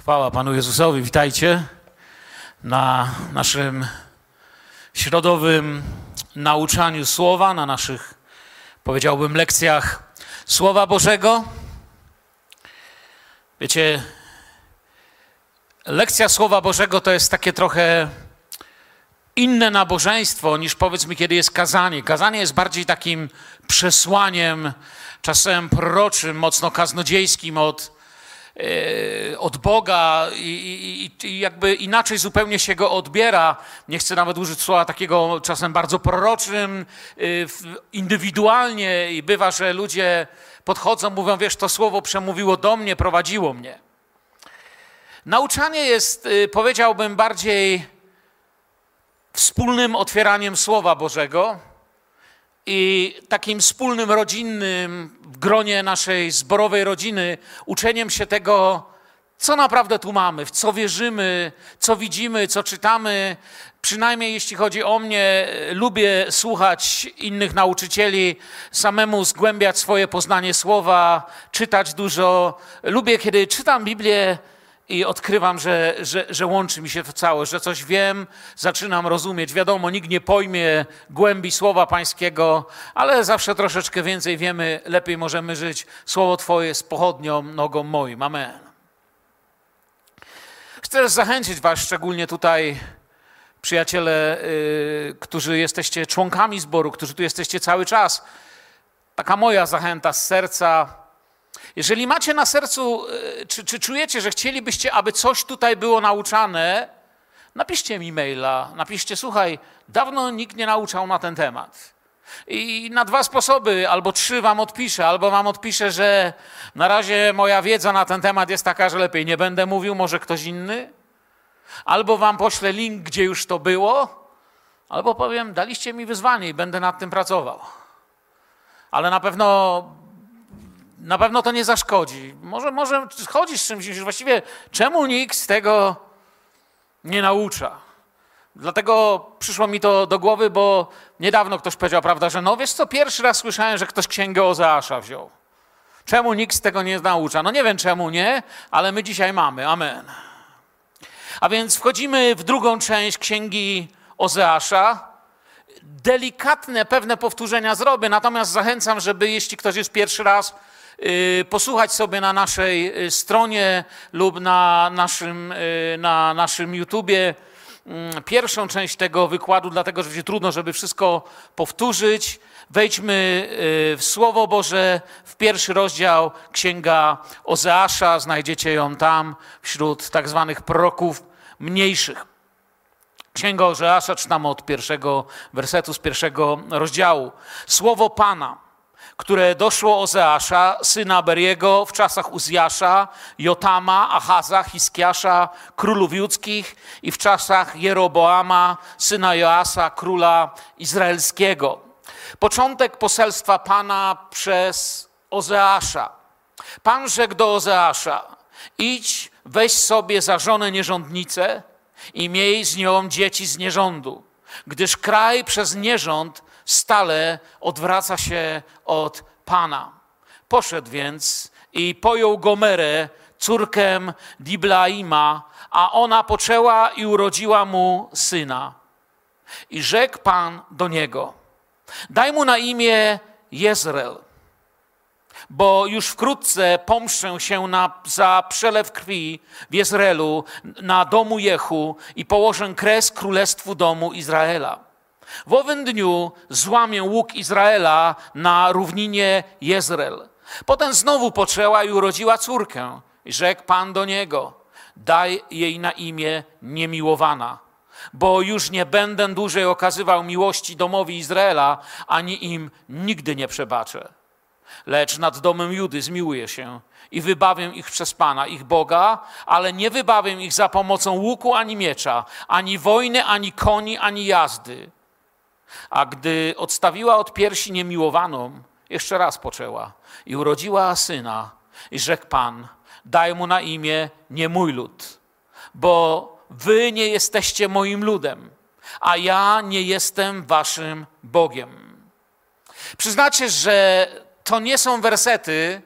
Chwała Panu Jezusowi. Witajcie na naszym środowym nauczaniu słowa, na naszych, powiedziałbym, lekcjach Słowa Bożego. Wiecie, lekcja Słowa Bożego to jest takie trochę inne nabożeństwo niż powiedzmy, kiedy jest kazanie. Kazanie jest bardziej takim przesłaniem, czasem proroczym, mocno kaznodziejskim od od Boga i, i, i, jakby inaczej zupełnie się go odbiera. Nie chcę nawet użyć słowa takiego czasem bardzo proroczym, e, indywidualnie i bywa, że ludzie podchodzą, mówią, wiesz, to słowo przemówiło do mnie, prowadziło mnie. Nauczanie jest, e, powiedziałbym, bardziej wspólnym otwieraniem Słowa Bożego i takim wspólnym rodzinnym w gronie naszej zborowej rodziny uczeniem się tego, co naprawdę tu mamy, w co wierzymy, co widzimy, co czytamy. Przynajmniej jeśli chodzi o mnie, lubię słuchać innych nauczycieli, samemu zgłębiać swoje poznanie słowa, czytać dużo. Lubię, kiedy czytam Biblię, i odkrywam, że, że, że łączy mi się to całość, że coś wiem, zaczynam rozumieć. Wiadomo, nikt nie pojmie głębi słowa Pańskiego, ale zawsze troszeczkę więcej wiemy, lepiej możemy żyć. Słowo Twoje jest pochodnią nogą moim. Amen. Chcę też zachęcić Was, szczególnie tutaj, przyjaciele, yy, którzy jesteście członkami zboru, którzy tu jesteście cały czas. Taka moja zachęta z serca jeżeli macie na sercu, e, czy, czy czujecie, że chcielibyście, aby coś tutaj było nauczane, napiszcie mi maila, napiszcie, słuchaj, dawno nikt nie nauczał na ten temat. I na dwa sposoby, albo trzy wam odpiszę, albo wam odpiszę, że na razie moja wiedza na ten temat jest taka, że lepiej nie będę mówił, może ktoś inny. Albo wam poślę link, gdzie już to było, albo powiem, daliście mi wyzwanie i będę nad tym pracował. Ale na pewno na pewno to nie zaszkodzi. Może, może chodzisz z czymś, właściwie czemu nikt z tego nie naucza? Dlatego przyszło mi to do głowy, bo niedawno ktoś powiedział, prawda, że no wiesz co, pierwszy raz słyszałem, że ktoś księgę Ozeasza wziął. Czemu nikt z tego nie naucza? No nie wiem czemu nie, ale my dzisiaj mamy. Amen. A więc wchodzimy w drugą część księgi Ozeasza. Delikatne pewne powtórzenia zrobię, natomiast zachęcam, żeby jeśli ktoś jest pierwszy raz, posłuchać sobie na naszej y, stronie lub na naszym, y, na naszym YouTubie mm, pierwszą część tego wykładu, dlatego że będzie trudno, żeby wszystko powtórzyć. Wejdźmy w Słowo Boże, w pierwszy rozdział Księga Ozeasza, znajdziecie ją tam wśród tak zwanych proroków mniejszych. Księga Ozeasza czytamy od pierwszego wersetu z pierwszego rozdziału. Słowo Pana które doszło Ozeasza, syna Beriego, w czasach Uzjasza, Jotama, Achaza, Hiskiasza, królów judzkich i w czasach Jeroboama, syna Joasa, króla izraelskiego. Początek poselstwa Pana przez Ozeasza. Pan rzekł do Ozeasza, idź, weź sobie za żonę nierządnicę i miej z nią dzieci z nierządu, gdyż kraj przez nierząd stale odwraca się od Pana. Poszedł więc i pojął Gomerę, córkę Diblaima, a ona poczęła i urodziła mu syna. I rzekł Pan do niego, daj mu na imię Jezreel, bo już wkrótce pomszczę się na, za przelew krwi w Jezreelu na domu Jehu i położę kres królestwu domu Izraela. W owym dniu złamię łuk Izraela na równinie Jezreel. Potem znowu poczęła i urodziła córkę. I rzekł Pan do niego, daj jej na imię niemiłowana, bo już nie będę dłużej okazywał miłości domowi Izraela, ani im nigdy nie przebaczę. Lecz nad domem Judy zmiłuję się i wybawię ich przez Pana, ich Boga, ale nie wybawię ich za pomocą łuku ani miecza, ani wojny, ani koni, ani jazdy a gdy odstawiła od piersi niemiłowaną, jeszcze raz poczęła i urodziła syna. I rzekł Pan, daj mu na imię nie mój lud, bo wy nie jesteście moim ludem, a ja nie jestem waszym Bogiem. Przyznacie, że to nie są wersety,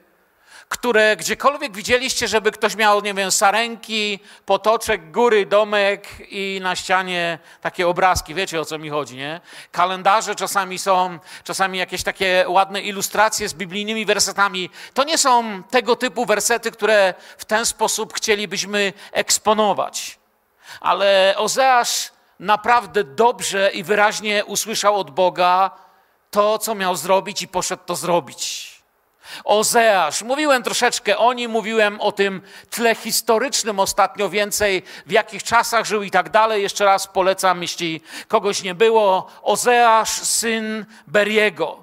które gdziekolwiek widzieliście, żeby ktoś miał, nie wiem, sarenki, potoczek, góry, domek i na ścianie takie obrazki. Wiecie o co mi chodzi, nie? Kalendarze czasami są, czasami jakieś takie ładne ilustracje z biblijnymi wersetami. To nie są tego typu wersety, które w ten sposób chcielibyśmy eksponować. Ale Ozeasz naprawdę dobrze i wyraźnie usłyszał od Boga to, co miał zrobić i poszedł to zrobić. Ozeasz, mówiłem troszeczkę o nim, mówiłem o tym tle historycznym ostatnio więcej, w jakich czasach żył i tak dalej. Jeszcze raz polecam, jeśli kogoś nie było. Ozeasz, syn Beriego.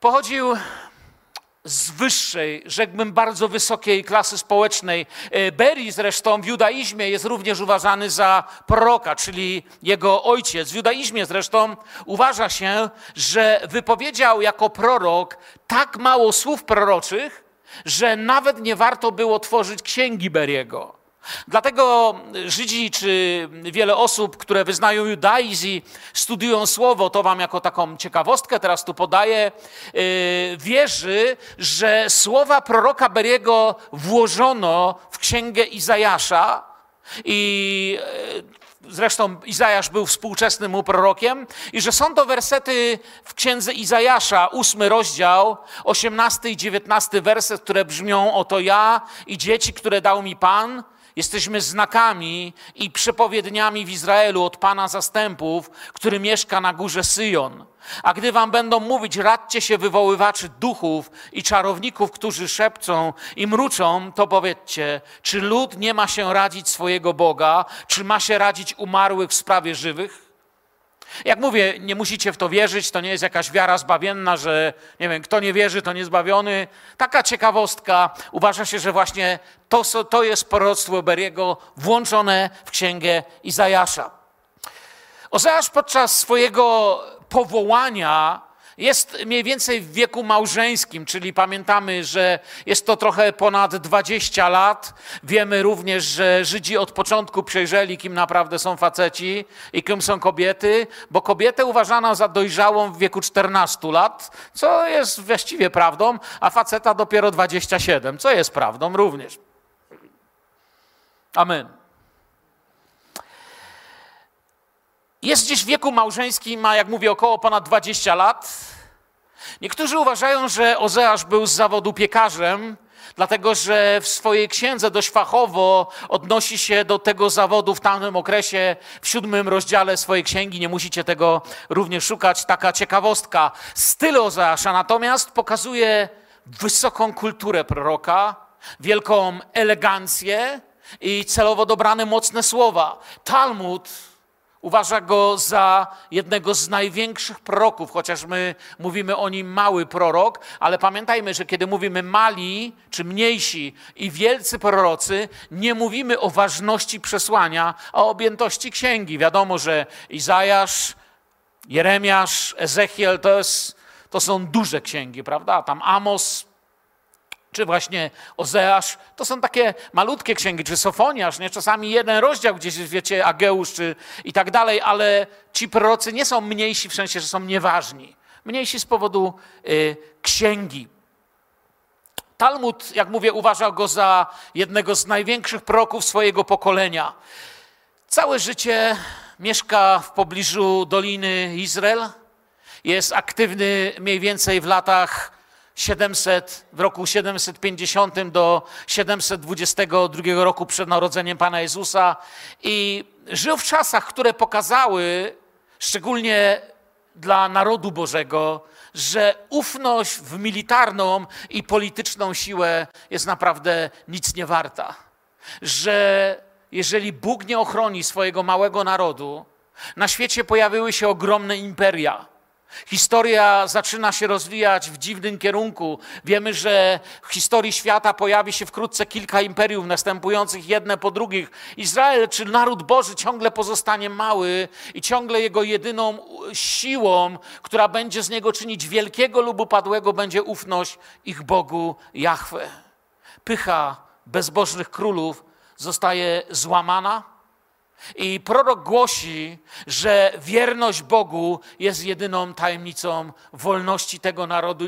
Pochodził z wyższej, rzekłbym bardzo wysokiej klasy społecznej. E, Beri zresztą w judaizmie jest również uważany za proroka, czyli jego ojciec. W judaizmie zresztą uważa się, że wypowiedział jako prorok tak mało słów proroczych, że nawet nie warto było tworzyć księgi Beriego. Dlatego Żydzi czy wiele osób, które wyznają judaizm i studiują słowo, to wam jako taką ciekawostkę teraz tu podaję, yy, wierzy, że słowa proroka Beriego włożono w księgę Izajasza i yy, Zresztą Izajasz był współczesnym mu prorokiem, i że są to wersety w księdze Izajasza, ósmy rozdział, osiemnasty i dziewiętnasty werset, które brzmią: Oto ja i dzieci, które dał mi Pan, Jesteśmy znakami i przepowiedniami w Izraelu od Pana zastępów, który mieszka na górze Syjon. A gdy wam będą mówić, radźcie się wywoływaczy duchów i czarowników, którzy szepcą i mruczą, to powiedzcie, czy lud nie ma się radzić swojego Boga, czy ma się radzić umarłych w sprawie żywych? Jak mówię, nie musicie w to wierzyć, to nie jest jakaś wiara zbawienna, że nie wiem, kto nie wierzy, to niezbawiony. Taka ciekawostka. Uważa się, że właśnie to, to jest proroctwo Beriego włączone w księgę Izajasza. Ozeasz podczas swojego powołania jest mniej więcej w wieku małżeńskim, czyli pamiętamy, że jest to trochę ponad 20 lat. Wiemy również, że Żydzi od początku przejrzeli, kim naprawdę są faceci i kim są kobiety, bo kobietę uważano za dojrzałą w wieku 14 lat, co jest właściwie prawdą, a faceta dopiero 27, co jest prawdą również. Amen. Jest gdzieś w wieku małżeńskim, ma, jak mówię, około ponad 20 lat. Niektórzy uważają, że Ozeasz był z zawodu piekarzem, dlatego że w swojej księdze dość fachowo odnosi się do tego zawodu w tamtym okresie, w siódmym rozdziale swojej księgi. Nie musicie tego również szukać. Taka ciekawostka. Styl Ozeasza natomiast pokazuje wysoką kulturę proroka, wielką elegancję i celowo dobrane mocne słowa. Talmud Uważa go za jednego z największych proroków, chociaż my mówimy o nim mały prorok, ale pamiętajmy, że kiedy mówimy mali czy mniejsi i wielcy prorocy, nie mówimy o ważności przesłania, a o objętości księgi. Wiadomo, że Izajasz, Jeremiasz, Ezechiel to, jest, to są duże księgi, prawda? Tam Amos, czy właśnie Ozeasz, to są takie malutkie księgi, czy Sofoniasz, nie? czasami jeden rozdział gdzieś, wiecie, Ageusz czy i tak dalej, ale ci prorocy nie są mniejsi w sensie, że są nieważni. Mniejsi z powodu y, księgi. Talmud, jak mówię, uważał go za jednego z największych proroków swojego pokolenia. Całe życie mieszka w pobliżu Doliny Izrael. Jest aktywny mniej więcej w latach 700, w roku 750 do 722 roku przed narodzeniem Pana Jezusa i żył w czasach, które pokazały, szczególnie dla narodu Bożego, że ufność w militarną i polityczną siłę jest naprawdę nic nie warta. Że jeżeli Bóg nie ochroni swojego małego narodu, na świecie pojawiły się ogromne imperia Historia zaczyna się rozwijać w dziwnym kierunku. Wiemy, że w historii świata pojawi się wkrótce kilka imperiów następujących jedne po drugich. Izrael, czy naród Boży, ciągle pozostanie mały i ciągle jego jedyną siłą, która będzie z niego czynić wielkiego lub upadłego, będzie ufność ich Bogu Jahwe. Pycha bezbożnych królów zostaje złamana I prorok głosi, że wierność Bogu jest jedyną tajemnicą wolności tego narodu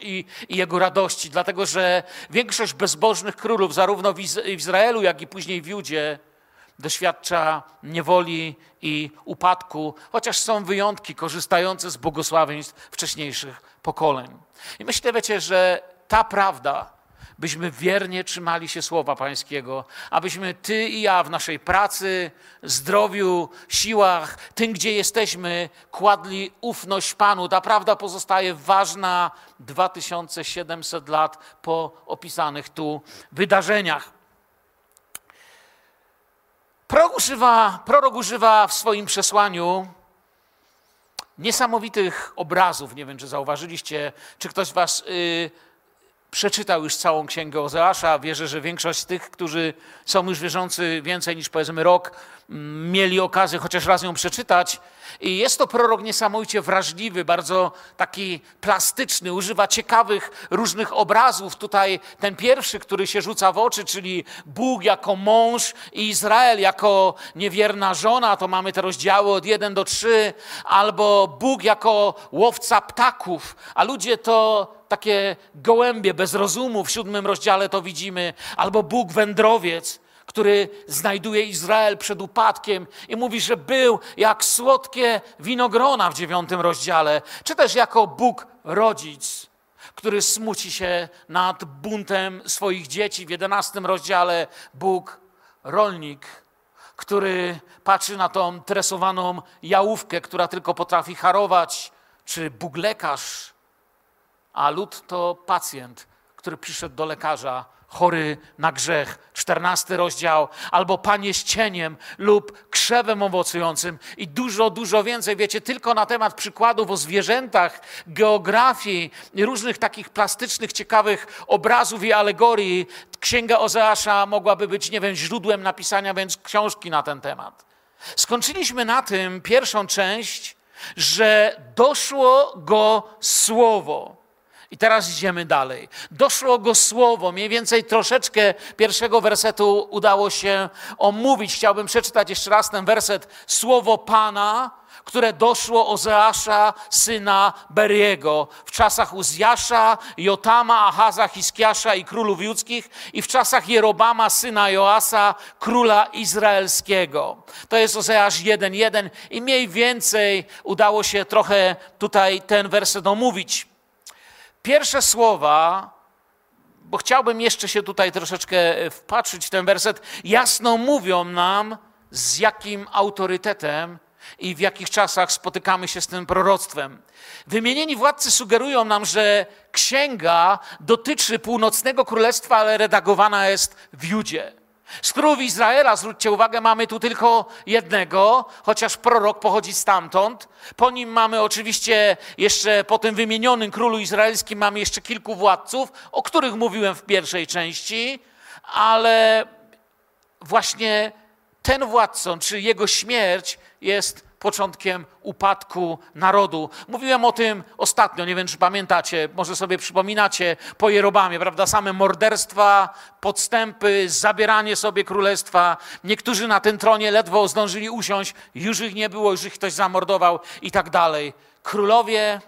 i, jego radości, dlatego że większość bezbożnych królów, zarówno w Izraelu, jak i później w Judzie, doświadcza niewoli i upadku, chociaż są wyjątki korzystające z błogosławieństw wcześniejszych pokoleń. I myślę, wiecie, że ta prawda, byśmy wiernie trzymali się Słowa Pańskiego, abyśmy Ty i ja w naszej pracy, zdrowiu, siłach, tym, gdzie jesteśmy, kładli ufność Panu. Ta prawda pozostaje ważna 2700 lat po opisanych tu wydarzeniach. Prorok używa, prorok używa w swoim przesłaniu niesamowitych obrazów. Nie wiem, czy zauważyliście, czy ktoś Was y, przeczytał już całą księgę Ozeasza. Wierzę, że większość tych, którzy są już wierzący więcej niż powiedzmy rok, mieli okazję chociaż raz ją przeczytać. I jest to prorok niesamowicie wrażliwy, bardzo taki plastyczny, używa ciekawych różnych obrazów. Tutaj ten pierwszy, który się rzuca w oczy, czyli Bóg jako mąż i Izrael jako niewierna żona, to mamy te rozdziały od 1 do 3, albo Bóg jako łowca ptaków, a ludzie to takie gołębie bez rozumu w siódmym rozdziale to widzimy, albo Bóg wędrowiec który znajduje Izrael przed upadkiem i mówi, że był jak słodkie winogrona w dziewiątym rozdziale, czy też jako Bóg rodzic, który smuci się nad buntem swoich dzieci. W jedenastym rozdziale, Bóg rolnik, który patrzy na tą tresowaną jałówkę, która tylko potrafi harować, czy Bóg lekarz, a lud to pacjent, który przyszedł do lekarza chory na grzech, czternasty rozdział, albo panie z cieniem lub krzewem owocującym i dużo, dużo więcej. Wiecie, tylko na temat przykładów o zwierzętach, geografii różnych takich plastycznych, ciekawych obrazów i alegorii, księga Ozeasza mogłaby być, nie wiem, źródłem napisania więc książki na ten temat. Skończyliśmy na tym pierwszą część, że doszło go słowo. I teraz idziemy dalej. Doszło go słowo, mniej więcej troszeczkę pierwszego wersetu udało się omówić. Chciałbym przeczytać jeszcze raz ten werset. Słowo Pana, które doszło Ozeasza, syna Beriego, w czasach Uzjasza, Jotama, Ahaza, Hiskiasza i królów judzkich i w czasach Jerobama, syna Joasa, króla izraelskiego. To jest Ozeasz 1.1 i mniej więcej udało się trochę tutaj ten werset omówić. Pierwsze słowa, bo chciałbym jeszcze się tutaj troszeczkę wpatrzyć w ten werset, jasno mówią nam, z jakim autorytetem i w jakich czasach spotykamy się z tym proroctwem. Wymienieni władcy sugerują nam, że księga dotyczy północnego królestwa, ale redagowana jest w Judzie. Z królów Izraela, zwróćcie uwagę, mamy tu tylko jednego, chociaż prorok pochodzi stamtąd. Po nim mamy oczywiście jeszcze, po tym wymienionym królu izraelskim, mamy jeszcze kilku władców, o których mówiłem w pierwszej części, ale właśnie ten władcą, czy jego śmierć jest początkiem upadku narodu. Mówiłem o tym ostatnio, nie wiem czy pamiętacie, może sobie przypominacie po Jerobamie, prawda? Same morderstwa, podstępy, zabieranie sobie królestwa. Niektórzy na tym tronie ledwo zdążyli usiąść, już ich nie było, już ich ktoś zamordował i tak dalej. Królowie,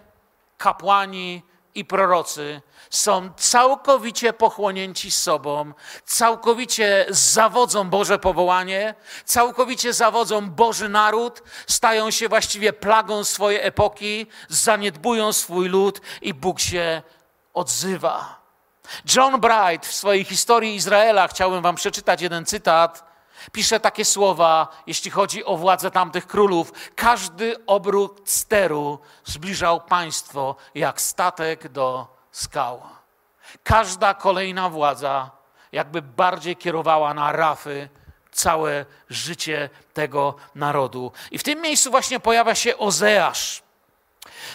kapłani i prorocy są całkowicie pochłonięci sobą, całkowicie zawodzą Boże powołanie, całkowicie zawodzą Boży naród, stają się właściwie plagą swojej epoki, zaniedbują swój lud i Bóg się odzywa. John Bright w swojej historii Izraela, chciałbym wam przeczytać jeden cytat, pisze takie słowa, jeśli chodzi o władzę tamtych królów. Każdy obrót steru zbliżał państwo jak statek do skał. Każda kolejna władza jakby bardziej kierowała na rafy całe życie tego narodu. I w tym miejscu właśnie pojawia się Ozeasz.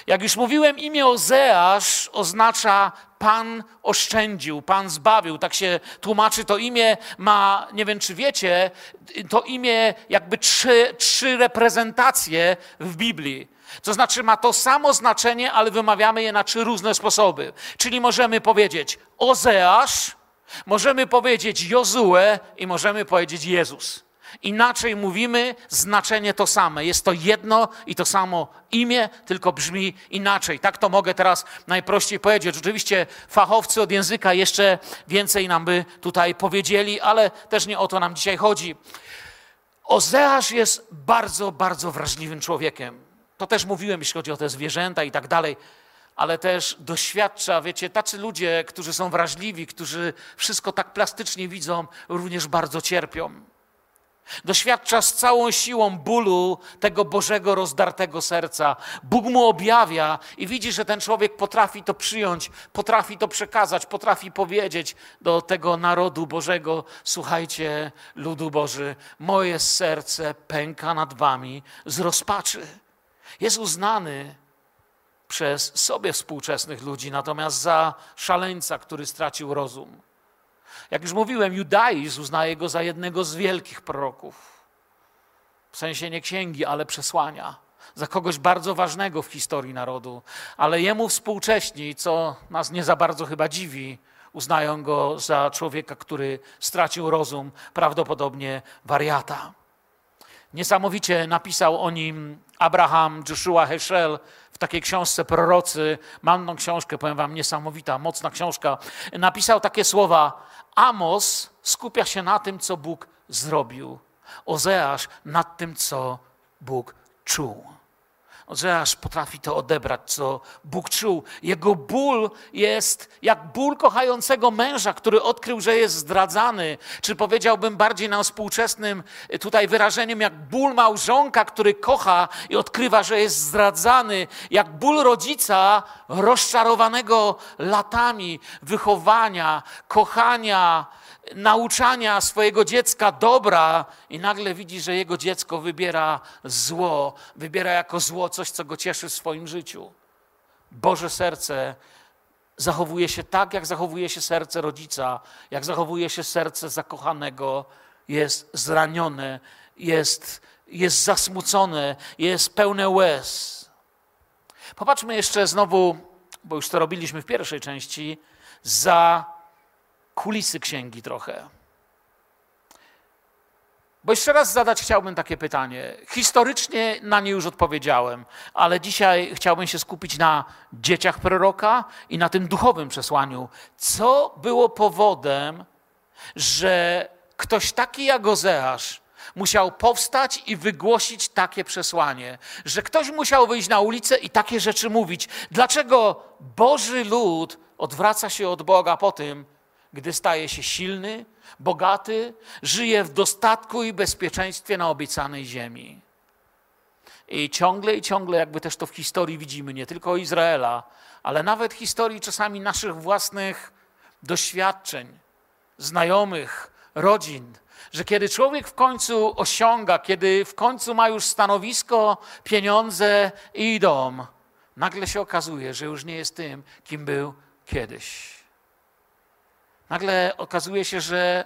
Jak już mówiłem, imię Ozeasz oznacza Pan oszczędził, Pan zbawił. Tak się tłumaczy. To imię ma, nie wiem czy wiecie, to imię jakby trzy, trzy reprezentacje w Biblii. To znaczy ma to samo znaczenie, ale wymawiamy je na trzy różne sposoby. Czyli możemy powiedzieć Ozeasz, możemy powiedzieć Jozue i możemy powiedzieć Jezus. Inaczej mówimy, znaczenie to same. Jest to jedno i to samo imię, tylko brzmi inaczej. Tak to mogę teraz najprościej powiedzieć. Oczywiście fachowcy od języka jeszcze więcej nam by tutaj powiedzieli, ale też nie o to nam dzisiaj chodzi. Ozeasz jest bardzo, bardzo wrażliwym człowiekiem. To też mówiłem, jeśli chodzi o te zwierzęta i tak dalej ale też doświadcza, wiecie, tacy ludzie, którzy są wrażliwi, którzy wszystko tak plastycznie widzą, również bardzo cierpią. Doświadcza z całą siłą bólu tego Bożego rozdartego serca. Bóg mu objawia i widzi, że ten człowiek potrafi to przyjąć, potrafi to przekazać, potrafi powiedzieć do tego narodu Bożego: Słuchajcie, ludu Boży, moje serce pęka nad wami z rozpaczy. Jest uznany przez sobie współczesnych ludzi, natomiast za szaleńca, który stracił rozum. Jak już mówiłem, judaizm uznaje go za jednego z wielkich proroków. W sensie nie księgi, ale przesłania. Za kogoś bardzo ważnego w historii narodu. Ale jemu współcześni, co nas nie za bardzo chyba dziwi, uznają go za człowieka, który stracił rozum, prawdopodobnie wariata. Niesamowicie napisał o nim Abraham Joshua Heschel w takiej książce Prorocy. Mam tą książkę, powiem wam, niesamowita, mocna książka. Napisał takie słowa: Amos skupia się na tym, co Bóg zrobił. Ozeasz nad tym, co Bóg czuł. Ozeasz potrafi to odebrać, co Bóg czuł. Jego ból jest jak ból kochającego męża, który odkrył, że jest zdradzany. Czy powiedziałbym bardziej na współczesnym tutaj wyrażeniem, jak ból małżonka, który kocha i odkrywa, że jest zdradzany. Jak ból rodzica rozczarowanego latami wychowania, kochania, nauczania swojego dziecka dobra i nagle widzi, że jego dziecko wybiera zło, wybiera jako zło coś, co go cieszy w swoim życiu. Boże serce zachowuje się tak, jak zachowuje się serce rodzica, jak zachowuje się serce zakochanego, jest zranione, jest, jest zasmucone, jest pełne łez. Popatrzmy jeszcze znowu, bo już to robiliśmy w pierwszej części, za kulisy księgi trochę. Bo jeszcze raz zadać chciałbym takie pytanie. Historycznie na nie już odpowiedziałem, ale dzisiaj chciałbym się skupić na dzieciach proroka i na tym duchowym przesłaniu. Co było powodem, że ktoś taki jak Ozeasz musiał powstać i wygłosić takie przesłanie, że ktoś musiał wyjść na ulicę i takie rzeczy mówić. Dlaczego Boży lud odwraca się od Boga po tym, gdy staje się silny, bogaty, żyje w dostatku i bezpieczeństwie na obiecanej ziemi. I ciągle i ciągle, jakby też to w historii widzimy, nie tylko Izraela, ale nawet historii czasami naszych własnych doświadczeń, znajomych, rodzin, że kiedy człowiek w końcu osiąga, kiedy w końcu ma już stanowisko, pieniądze i dom, nagle się okazuje, że już nie jest tym, kim był kiedyś. Nagle okazuje się, że,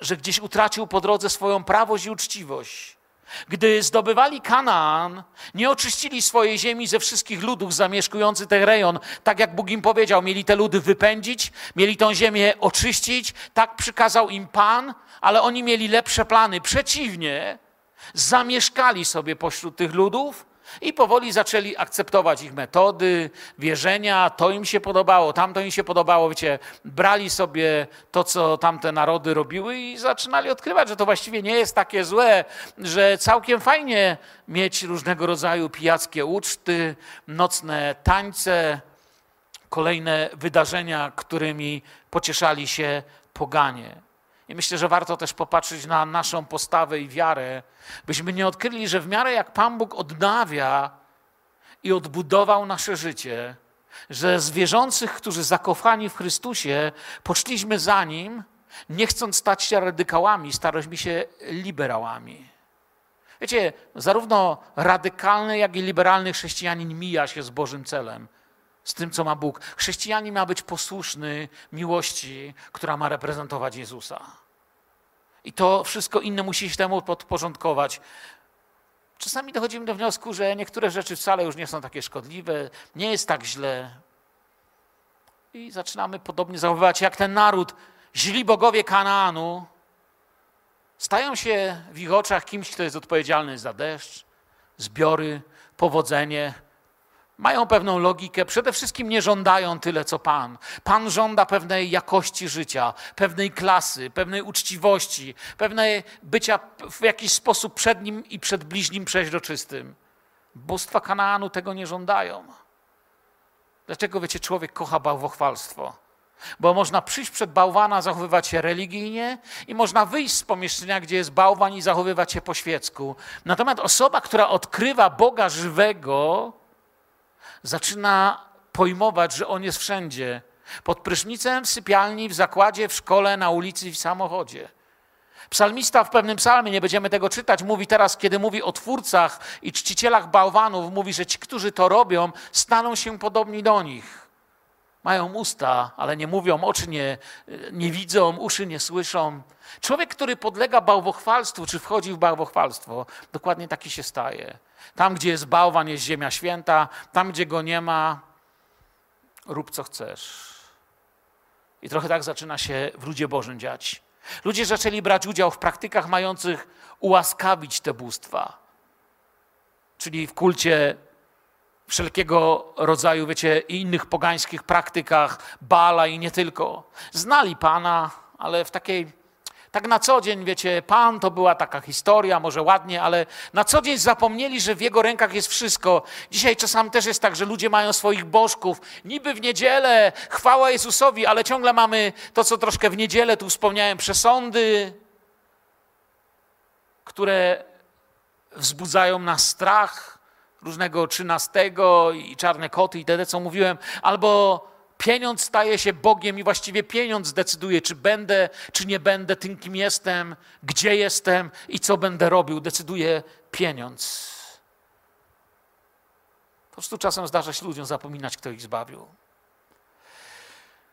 że gdzieś utracił po drodze swoją prawość i uczciwość. Gdy zdobywali Kanaan, nie oczyścili swojej ziemi ze wszystkich ludów zamieszkujących ten rejon, tak jak Bóg im powiedział, mieli te ludy wypędzić, mieli tą ziemię oczyścić, tak przykazał im Pan, ale oni mieli lepsze plany. Przeciwnie, zamieszkali sobie pośród tych ludów i powoli zaczęli akceptować ich metody, wierzenia, to im się podobało, tamto im się podobało, wiecie, brali sobie to, co tamte narody robiły i zaczynali odkrywać, że to właściwie nie jest takie złe, że całkiem fajnie mieć różnego rodzaju pijackie uczty, nocne tańce, kolejne wydarzenia, którymi pocieszali się poganie. I myślę, że warto też popatrzeć na naszą postawę i wiarę, byśmy nie odkryli, że w miarę jak Pan Bóg odnawia i odbudował nasze życie, że z wierzących, którzy zakochani w Chrystusie, poszliśmy za Nim, nie chcąc stać się radykałami, staraliśmy się liberałami. Wiecie, zarówno radykalny, jak i liberalny chrześcijanin mija się z Bożym celem, z tym, co ma Bóg. Chrześcijanin ma być posłuszny miłości, która ma reprezentować Jezusa. I to wszystko inne musi się temu podporządkować. Czasami dochodzimy do wniosku, że niektóre rzeczy wcale już nie są takie szkodliwe, nie jest tak źle. I zaczynamy podobnie zachowywać jak ten naród. Źli bogowie Kanaanu stają się w ich oczach kimś, kto jest odpowiedzialny za deszcz, zbiory, powodzenie. Mają pewną logikę, przede wszystkim nie żądają tyle, co Pan. Pan żąda pewnej jakości życia, pewnej klasy, pewnej uczciwości, pewnej bycia w jakiś sposób przed nim i przed bliźnim przeźroczystym. Bóstwa Kanaanu tego nie żądają. Dlaczego, wiecie, człowiek kocha bałwochwalstwo? Bo można przyjść przed bałwana, zachowywać się religijnie i można wyjść z pomieszczenia, gdzie jest bałwan i zachowywać się po świecku. Natomiast osoba, która odkrywa Boga żywego, zaczyna pojmować, że On jest wszędzie. Pod prysznicem, w sypialni, w zakładzie, w szkole, na ulicy w samochodzie. Psalmista w pewnym psalmie, nie będziemy tego czytać, mówi teraz, kiedy mówi o twórcach i czcicielach bałwanów, mówi, że ci, którzy to robią, staną się podobni do nich. Mają usta, ale nie mówią, oczy nie, nie widzą, uszy nie słyszą. Człowiek, który podlega bałwochwalstwu, czy wchodzi w bałwochwalstwo, dokładnie taki się staje. Tam, gdzie jest bałwan, jest ziemia święta, tam, gdzie go nie ma, rób co chcesz. I trochę tak zaczyna się w ludzie Bożym dziać. Ludzie zaczęli brać udział w praktykach mających ułaskawić te bóstwa. Czyli w kulcie wszelkiego rodzaju, wiecie, innych pogańskich praktykach, Bala i nie tylko. Znali Pana, ale w takiej tak na co dzień, wiecie, Pan to była taka historia, może ładnie, ale na co dzień zapomnieli, że w Jego rękach jest wszystko. Dzisiaj czasami też jest tak, że ludzie mają swoich bożków. Niby w niedzielę, chwała Jezusowi, ale ciągle mamy to, co troszkę w niedzielę tu wspomniałem, przesądy, które wzbudzają nas strach różnego trzynastego i czarne koty i te, co mówiłem, albo Pieniądz staje się Bogiem i właściwie pieniądz decyduje, czy będę, czy nie będę tym, kim jestem, gdzie jestem i co będę robił. Decyduje pieniądz. Po prostu czasem zdarza się ludziom zapominać, kto ich zbawił.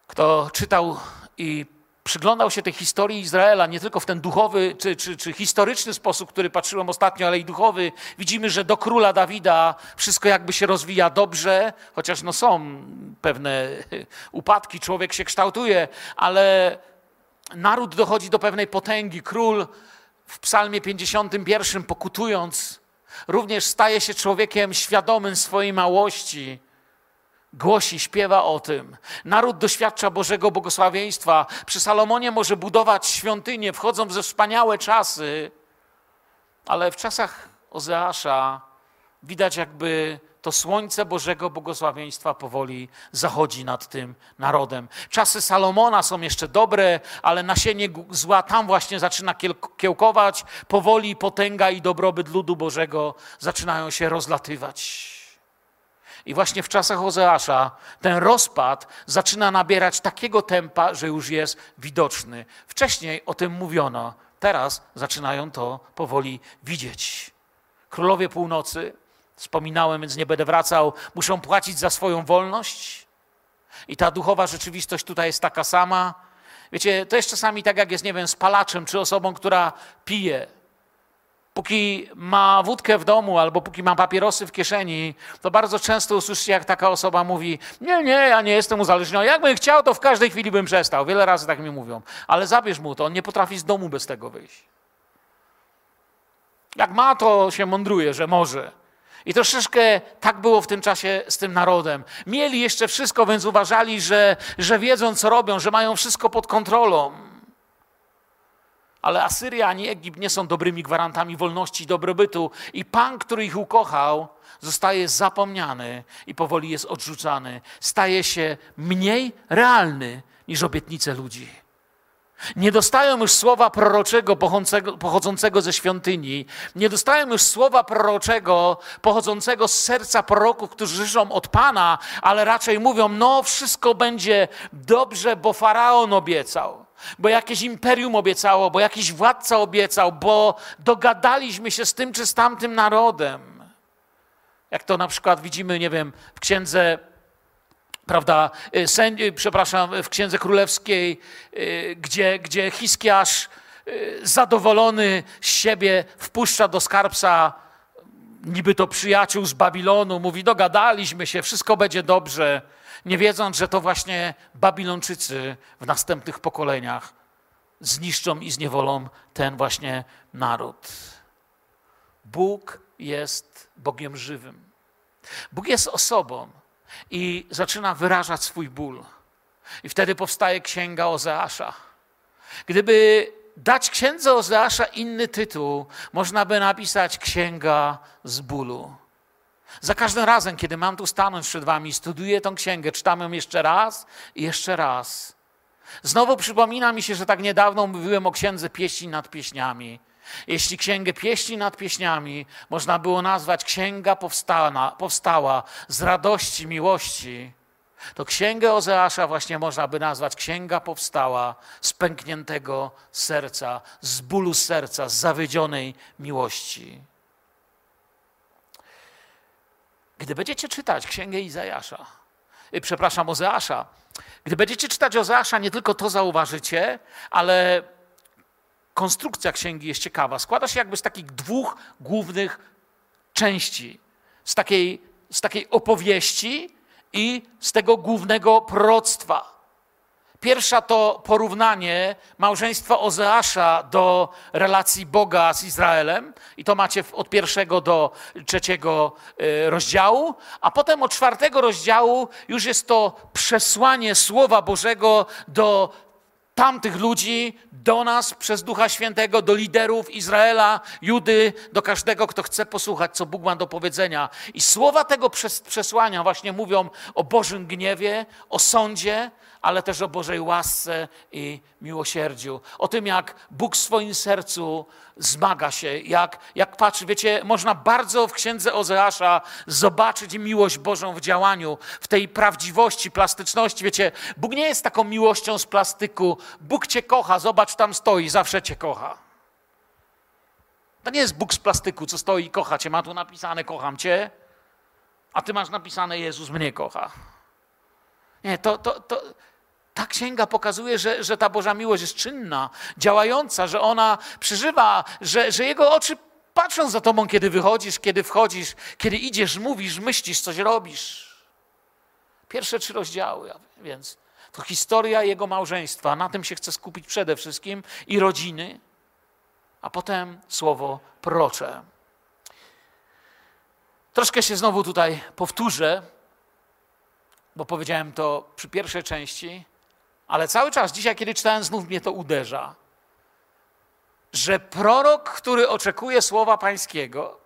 Kto czytał i przyglądał się tej historii Izraela nie tylko w ten duchowy czy, czy, czy, historyczny sposób, który patrzyłem ostatnio, ale i duchowy, widzimy, że do króla Dawida wszystko jakby się rozwija dobrze, chociaż no są pewne upadki, człowiek się kształtuje, ale naród dochodzi do pewnej potęgi. Król w Psalmie 51 pokutując, również staje się człowiekiem świadomym swojej małości głosi, śpiewa o tym. Naród doświadcza Bożego błogosławieństwa. Przy Salomonie może budować świątynie, wchodzą w wspaniałe czasy, ale w czasach Ozeasza widać jakby to słońce Bożego błogosławieństwa powoli zachodzi nad tym narodem. Czasy Salomona są jeszcze dobre, ale nasienie zła tam właśnie zaczyna kiełkować. Powoli potęga i dobrobyt ludu Bożego zaczynają się rozlatywać. I właśnie w czasach Ozeasza ten rozpad zaczyna nabierać takiego tempa, że już jest widoczny. Wcześniej o tym mówiono, teraz zaczynają to powoli widzieć. Królowie północy, wspominałem, więc nie będę wracał, muszą płacić za swoją wolność. I ta duchowa rzeczywistość tutaj jest taka sama. Wiecie, to jest czasami tak, jak jest, nie wiem, spalaczem czy osobą, która pije póki ma wódkę w domu albo póki ma papierosy w kieszeni, to bardzo często usłyszycie, jak taka osoba mówi: Nie, nie, ja nie jestem uzależniony. Jakbym chciał, to w każdej chwili bym przestał. Wiele razy tak mi mówią. Ale zabierz mu to, on nie potrafi z domu bez tego wyjść. Jak ma, to się mądruje, że może. I troszeczkę tak było w tym czasie z tym narodem. Mieli jeszcze wszystko, więc uważali, że, że wiedzą, co robią, że mają wszystko pod kontrolą. Ale Asyria ani Egipt nie są dobrymi gwarantami wolności i dobrobytu. I Pan, który ich ukochał, zostaje zapomniany i powoli jest odrzucany. Staje się mniej realny niż obietnice ludzi. Nie dostają już słowa proroczego pochodzącego ze świątyni, nie dostają już słowa proroczego pochodzącego z serca proroków, którzy życzą od Pana, ale raczej mówią: No, wszystko będzie dobrze, bo faraon obiecał bo jakieś imperium obiecało, bo jakiś władca obiecał, bo dogadaliśmy się z tym czy z tamtym narodem. Jak to na przykład widzimy, nie wiem, w księdze, prawda, y, sędzi, y, przepraszam, w księdze królewskiej, y, gdzie, gdzie Hiskiasz zadowolony z siebie wpuszcza do skarbca niby to przyjaciół z Babilonu, mówi: Dogadaliśmy się, wszystko będzie dobrze nie wiedząc, że to właśnie Babilończycy w następnych pokoleniach zniszczą i zniewolą ten właśnie naród. Bóg jest Bogiem żywym. Bóg jest osobą i zaczyna wyrażać swój ból. I wtedy powstaje księga Ozeasza. Gdyby dać księdze Ozeasza inny tytuł, można by napisać Księga z bólu. Za każdym razem, kiedy mam tu stanąć przed wami, studiuję tą księgę, czytam ją jeszcze raz i jeszcze raz. Znowu przypomina mi się, że tak niedawno mówiłem o księdze pieśni nad pieśniami. Jeśli księgę pieśni nad pieśniami można było nazwać księga powstała, powstała z radości, miłości, to księgę Ozeasza właśnie można by nazwać księga powstała z pękniętego serca, z bólu serca, z zawiedzionej miłości. Gdy będziecie czytać księgę Izajasza, y, przepraszam, Ozeasza, gdy będziecie czytać Ozeasza, nie tylko to zauważycie, ale konstrukcja księgi jest ciekawa. Składa się jakby z takich dwóch głównych części. Z takiej, z takiej opowieści i z tego głównego proroctwa. Pierwsza to porównanie małżeństwa Ozeasza do relacji Boga z Izraelem, i to macie od pierwszego do trzeciego e, rozdziału, a potem od czwartego rozdziału już jest to przesłanie Słowa Bożego do tamtych ludzi do nas przez Ducha Świętego, do liderów Izraela, Judy, do każdego, kto chce posłuchać, co Bóg ma do powiedzenia. I słowa tego przesłania właśnie mówią o Bożym gniewie, o sądzie, ale też o Bożej łasce i miłosierdziu. O tym, jak Bóg w swoim sercu zmaga się, jak, jak patrzy. Wiecie, można bardzo w księdze Ozeasza zobaczyć miłość Bożą w działaniu, w tej prawdziwości, plastyczności. Wiecie, Bóg nie jest taką miłością z plastyku. Bóg cię kocha, zobacz, tam stoi, zawsze cię kocha. To nie jest Bóg z plastyku, co stoi i kocha cię. Ma tu napisane kocham cię, a ty masz napisane Jezus mnie kocha. Nie, to, to, to, ta księga pokazuje, że, że ta Boża miłość jest czynna, działająca, że ona przeżywa, że, że Jego oczy patrzą za tobą, kiedy wychodzisz, kiedy wchodzisz, kiedy idziesz, mówisz, myślisz, coś robisz. Pierwsze trzy rozdziały, więc to historia jego małżeństwa. Na tym się chcę skupić przede wszystkim i rodziny, a potem słowo prorocze. Troszkę się znowu tutaj powtórzę, bo powiedziałem to przy pierwszej części, ale cały czas dzisiaj, kiedy czytałem, znów mnie to uderza, że prorok, który oczekuje słowa Pańskiego,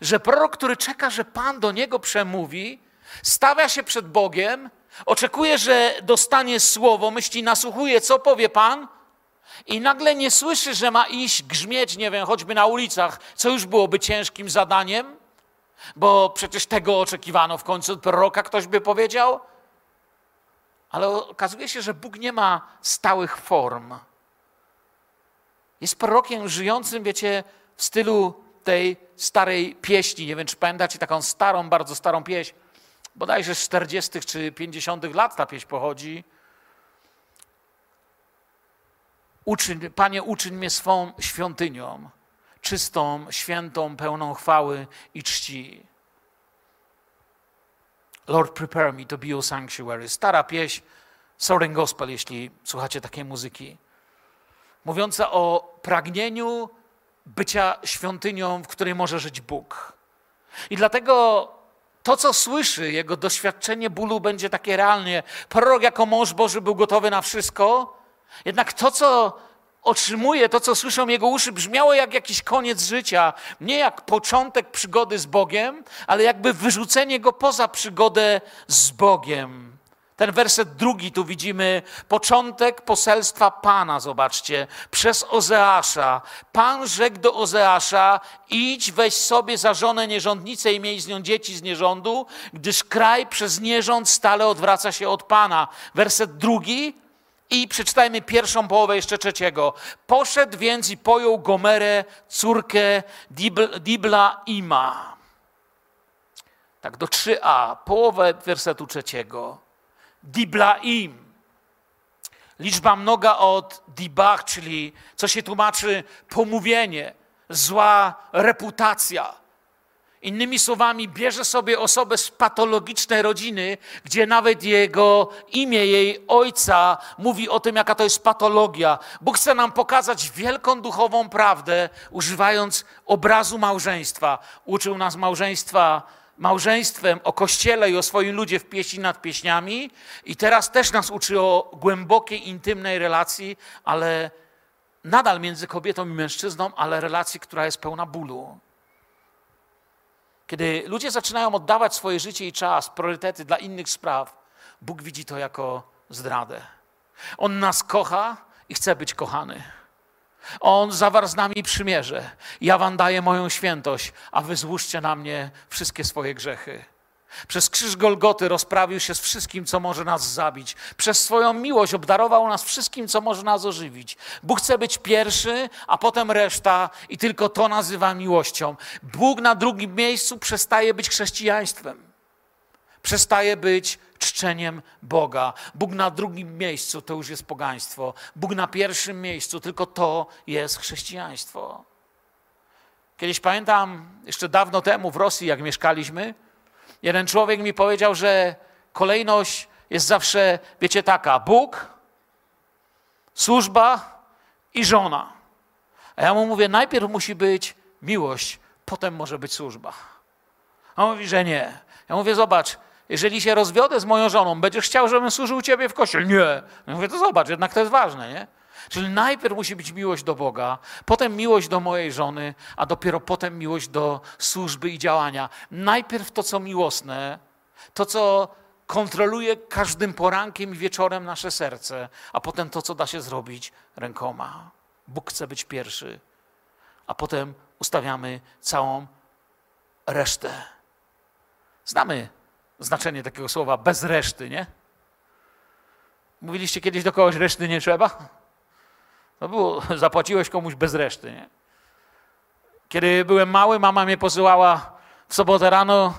że prorok, który czeka, że Pan do niego przemówi, stawia się przed Bogiem, oczekuje, że dostanie słowo, myśli, nasłuchuje, co powie Pan, i nagle nie słyszy, że ma iść grzmieć, nie wiem, choćby na ulicach, co już byłoby ciężkim zadaniem, bo przecież tego oczekiwano w końcu od proroka, ktoś by powiedział. Ale okazuje się, że Bóg nie ma stałych form. Jest prorokiem żyjącym, wiecie, w stylu tej starej pieśni. Nie wiem, czy pamiętacie taką starą, bardzo starą pieśń. Bodajże z 40. czy 50. lat ta pieśń pochodzi. Uczyń, Panie, uczyń mnie swą świątynią, czystą, świętą, pełną chwały i czci. Lord, prepare me to be your sanctuary. Stara pieśń, Soaring Gospel, jeśli słuchacie takiej muzyki. Mówiąca o pragnieniu bycia świątynią, w której może żyć Bóg. I dlatego to, co słyszy, jego doświadczenie bólu będzie takie realnie. Prorok jako mąż Boży był gotowy na wszystko, jednak to, co otrzymuje, to, co słyszą jego uszy, brzmiało jak jakiś koniec życia. Nie jak początek przygody z Bogiem, ale jakby wyrzucenie go poza przygodę z Bogiem. Ten werset drugi, tu widzimy początek poselstwa Pana, zobaczcie, przez Ozeasza. Pan rzekł do Ozeasza, idź, weź sobie za żonę nierządnicę i miej z nią dzieci z nierządu, gdyż kraj przez nierząd stale odwraca się od Pana. Werset drugi, i przeczytajmy pierwszą połowę jeszcze trzeciego. Poszedł więc i pojął Gomerę, córkę Dibla Ima. Tak, do 3a, połowę wersetu trzeciego. Diblaim. Liczba mnoga od dibach, czyli co się tłumaczy pomówienie, zła reputacja. Innymi słowami, bierze sobie osobę z patologicznej rodziny, gdzie nawet jego imię, jej ojca mówi o tym, jaka to jest patologia. Bóg chce nam pokazać wielką duchową prawdę, używając obrazu małżeństwa. Uczył nas małżeństwa małżeństwem, o kościele i o swoim ludzie w pieśni nad pieśniami. I teraz też nas uczy o głębokiej, intymnej relacji, ale nadal między kobietą i mężczyzną, ale relacji, która jest pełna bólu. Kiedy ludzie zaczynają oddawać swoje życie i czas, priorytety dla innych spraw, Bóg widzi to jako zdradę. On nas kocha i chce być kochany. On zawarł z nami przymierze. Ja wam daję moją świętość, a wy złóżcie na mnie wszystkie swoje grzechy. Przez krzyż Golgoty rozprawił się z wszystkim, co może nas zabić. Przez swoją miłość obdarował nas wszystkim, co może nas ożywić. Bóg chce być pierwszy, a potem reszta, i tylko to nazywa miłością. Bóg na drugim miejscu przestaje być chrześcijaństwem. Przestaje być czczeniem Boga. Bóg na drugim miejscu to już jest pogaństwo. Bóg na pierwszym miejscu, tylko to jest chrześcijaństwo. Kiedyś pamiętam, jeszcze dawno temu w Rosji, jak mieszkaliśmy, Jeden człowiek mi powiedział, że kolejność jest zawsze, wiecie, taka: Bóg, służba i żona. A ja mu mówię, najpierw musi być miłość, potem może być służba. A on mówi, że nie. Ja mówię, zobacz, jeżeli się rozwiodę z moją żoną, będziesz chciał, żebym służył ciebie w kościele? Nie. Ja mówię, to zobacz, jednak to jest ważne, nie? Czyli najpierw musi być miłość do Boga, potem miłość do mojej żony, a dopiero potem miłość do służby i działania. Najpierw to, co miłosne, to, co kontroluje każdym porankiem i wieczorem nasze serce, a potem to, co da się zrobić rękoma. Bóg chce być pierwszy, a potem ustawiamy całą resztę. Znamy znaczenie takiego słowa bez reszty, nie? Mówiliście kiedyś do kogoś reszty nie trzeba? To było, zapłaciłeś komuś bez reszty. Nie? Kiedy byłem mały, mama mnie posyłała w sobotę rano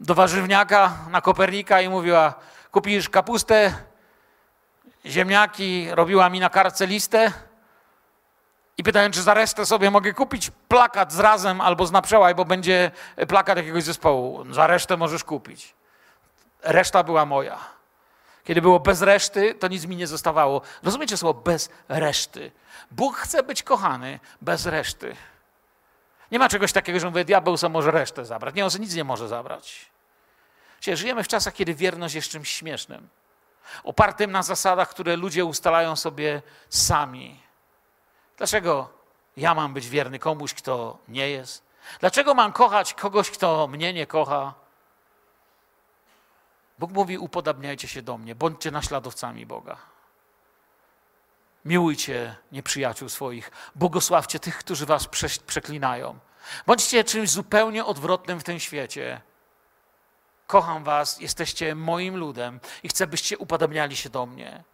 do warzywniaka na Kopernika i mówiła: Kupisz kapustę, ziemniaki, robiła mi na kartce listę. I pytałem, czy za resztę sobie mogę kupić plakat z razem albo z naprzełaj, bo będzie plakat jakiegoś zespołu. Za resztę możesz kupić. Reszta była moja. Kiedy było bez reszty, to nic mi nie zostawało. Rozumiecie słowo bez reszty? Bóg chce być kochany bez reszty. Nie ma czegoś takiego, że mówię, diabeł sobie może resztę zabrać. Nie, on nic nie może zabrać. Czyli żyjemy w czasach, kiedy wierność jest czymś śmiesznym. Opartym na zasadach, które ludzie ustalają sobie sami. Dlaczego ja mam być wierny komuś, kto nie jest? Dlaczego mam kochać kogoś, kto mnie nie kocha? Bóg mówi: upodabniajcie się do mnie, bądźcie naśladowcami Boga. Miłujcie nieprzyjaciół swoich, błogosławcie tych, którzy was przeklinają. Bądźcie czymś zupełnie odwrotnym w tym świecie. Kocham was, jesteście moim ludem i chcę, byście upodabniali się do mnie.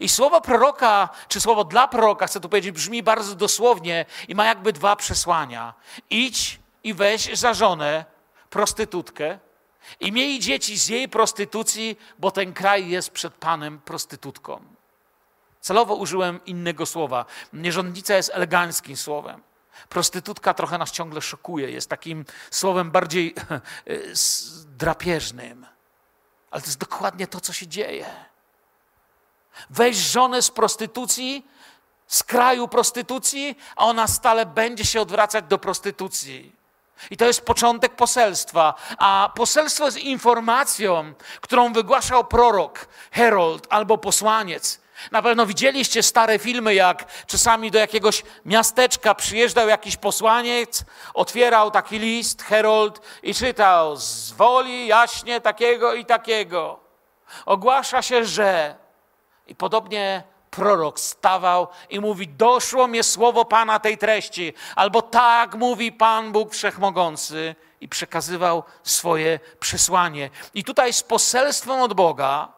I słowo proroka, czy słowo dla proroka, chcę tu powiedzieć, brzmi bardzo dosłownie i ma jakby dwa przesłania. Idź i weź za żonę prostytutkę, i mieli dzieci z jej prostytucji, bo ten kraj jest przed Panem prostytutką. Celowo użyłem innego słowa. Nierządnica jest eleganckim słowem. Prostytutka trochę nas ciągle szokuje, jest takim słowem bardziej drapieżnym. Ale to jest dokładnie to, co się dzieje. Weź żonę z prostytucji, z kraju prostytucji, a ona stale będzie się odwracać do prostytucji. I to jest początek poselstwa. A poselstwo jest informacją, którą wygłaszał prorok, herold albo posłaniec. Na pewno widzieliście stare filmy, jak czasami do jakiegoś miasteczka przyjeżdżał jakiś posłaniec, otwierał taki list, herold i czytał z woli jaśnie takiego i takiego. Ogłasza się, że. I podobnie prorok stawał i mówi: Doszło mnie słowo Pana tej treści, albo tak mówi Pan Bóg Wszechmogący, i przekazywał swoje przesłanie. I tutaj z poselstwem od Boga,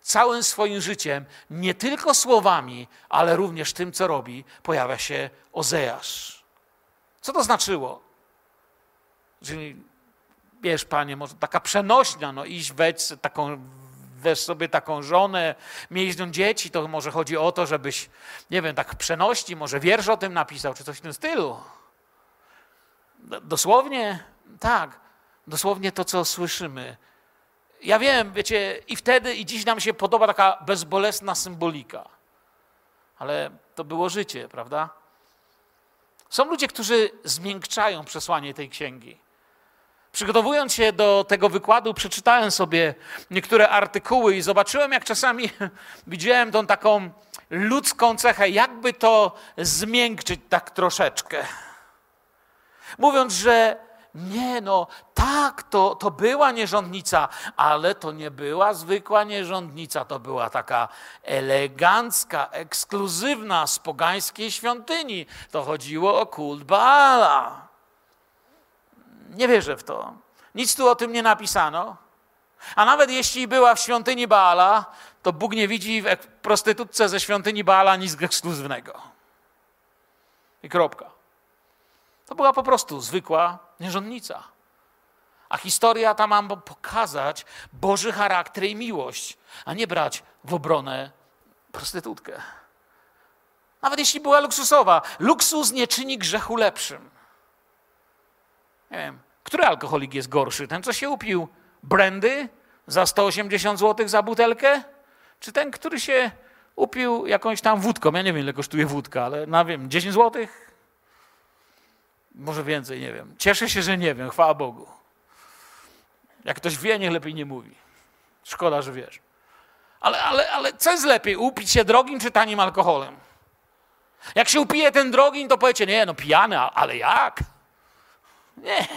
całym swoim życiem, nie tylko słowami, ale również tym, co robi, pojawia się Ozeasz. Co to znaczyło? Czyli, wiesz, panie, może taka przenośnia, no iść, weź taką weź sobie taką żonę, miej dzieci, to może chodzi o to, żebyś, nie wiem, tak przeności, może wiersz o tym napisał, czy coś w tym stylu. Dosłownie Tak, dosłownie to, co słyszymy. Ja wiem, wiecie, i wtedy, i dziś nam się podoba taka bezbolesna symbolika. Ale to było życie, prawda? Są ludzie, którzy zmiękczają przesłanie tej księgi. Przygotowując się do tego wykładu, przeczytałem sobie niektóre artykuły i zobaczyłem, jak czasami widziałem tą taką ludzką cechę, jakby to zmiękczyć tak troszeczkę. Mówiąc, że nie, no tak, to, to była nierządnica, ale to nie była zwykła nierządnica, to była taka elegancka, ekskluzywna z pogańskiej świątyni. To chodziło o kult Baala. Nie wierzę w to. Nic tu o tym nie napisano. A nawet jeśli była w świątyni Baala, to Bóg nie widzi w prostytutce ze świątyni Baala nic ekskluzywnego. I kropka. To była po prostu zwykła nierządnica. A historia ta ma pokazać Boży charakter i miłość, a nie brać w obronę prostytutkę. Nawet jeśli była luksusowa, luksus nie czyni grzechu lepszym. Nie wiem, który alkoholik jest gorszy? Ten, co się upił brandy za 180 zł za butelkę? Czy ten, który się upił jakąś tam wódką? Ja nie wiem, ile kosztuje wódka, ale na wiem, 10 złotych? Może więcej, nie wiem. Cieszę się, że nie wiem, chwała Bogu. Jak ktoś wie, niech lepiej nie mówi. Szkoda, że wiesz. Ale, ale, ale co jest lepiej, upić się drogim czy tanim alkoholem? Jak się upije ten drogim, to powiecie, nie, no pijany, ale jak? Nie.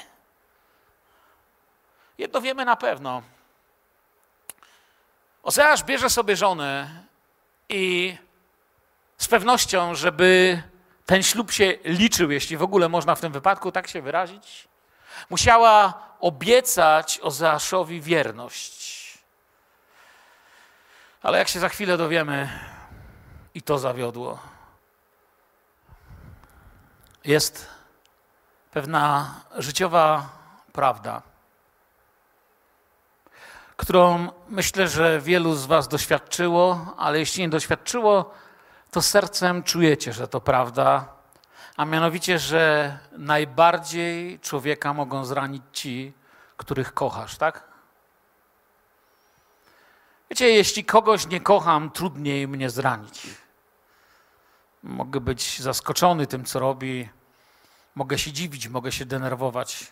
Jedno wiemy na pewno. Ozeasz bierze sobie żonę i z pewnością, żeby ten ślub się liczył, jeśli w ogóle można w tym wypadku tak się wyrazić, musiała obiecać Ozeaszowi wierność. Ale jak się za chwilę dowiemy, i to zawiodło. Jest pewna życiowa prawda, którą myślę, że wielu z Was doświadczyło, ale jeśli nie doświadczyło, to sercem czujecie, że to prawda, a mianowicie, że najbardziej człowieka mogą zranić ci, których kochasz, tak? Wiecie, jeśli kogoś nie kocham, trudniej mnie zranić. Mogę być zaskoczony tym, co robi, mogę się dziwić, mogę się denerwować.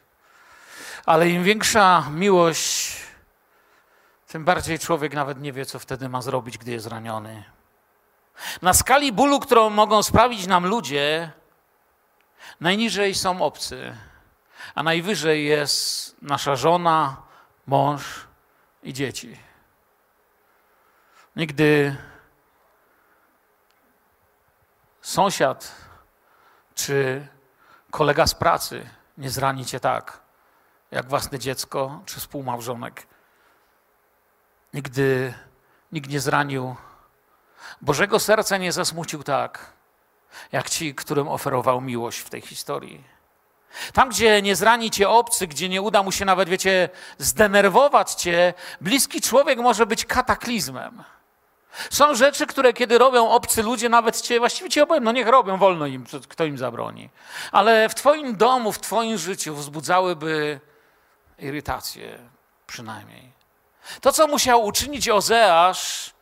Ale im większa miłość, tym bardziej człowiek nawet nie wie, co wtedy ma zrobić, gdy jest zraniony. Na skali bólu, którą mogą sprawić nam ludzie, najniżej są obcy, a najwyżej jest nasza żona, mąż i dzieci. Nigdy sąsiad czy kolega z pracy nie zrani cię tak, jak własne dziecko czy współmałżonek. Nigdy nikt nie zranił Bożego serca nie zasmucił tak, jak ci, którym oferował miłość w tej historii. Tam, gdzie nie zrani cię obcy, gdzie nie uda mu się nawet, wiecie, zdenerwować cię, bliski człowiek może być kataklizmem. Są rzeczy, które kiedy robią obcy ludzie, nawet cię, właściwie ci opowiem, no niech robią, wolno im, kto im zabroni. Ale w twoim domu, w twoim życiu wzbudzałyby irytację przynajmniej. To, co musiał uczynić Ozeasz,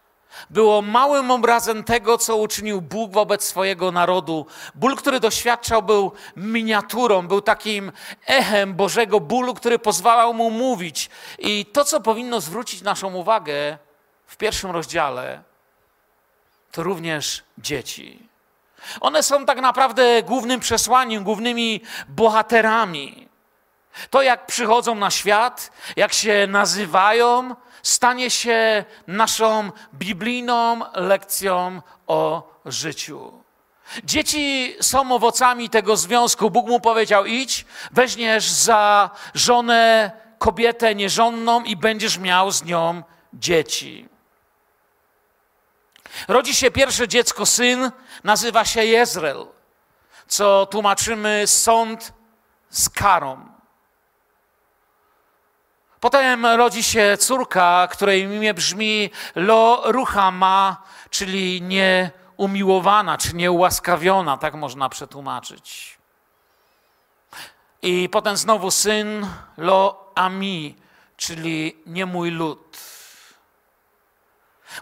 było małym obrazem tego, co uczynił Bóg wobec swojego narodu. Ból, który doświadczał, był miniaturą, był takim echem Bożego bólu, który pozwalał mu mówić. I to, co powinno zwrócić naszą uwagę w pierwszym rozdziale, to również dzieci. One są tak naprawdę głównym przesłaniem, głównymi bohaterami. To, jak przychodzą na świat, jak się nazywają, stanie się naszą biblijną lekcją o życiu. Dzieci są owocami tego związku. Bóg mu powiedział: idź, weźmiesz za żonę kobietę nierządną i będziesz miał z nią dzieci. Rodzi się pierwsze dziecko, syn, nazywa się Jezreel, co tłumaczymy sąd z karą. Potem rodzi się córka, której imię brzmi Lo Ruchama, czyli nieumiłowana, czy nieułaskawiona, tak można przetłumaczyć. I potem znowu syn lo ami, czyli nie mój lud.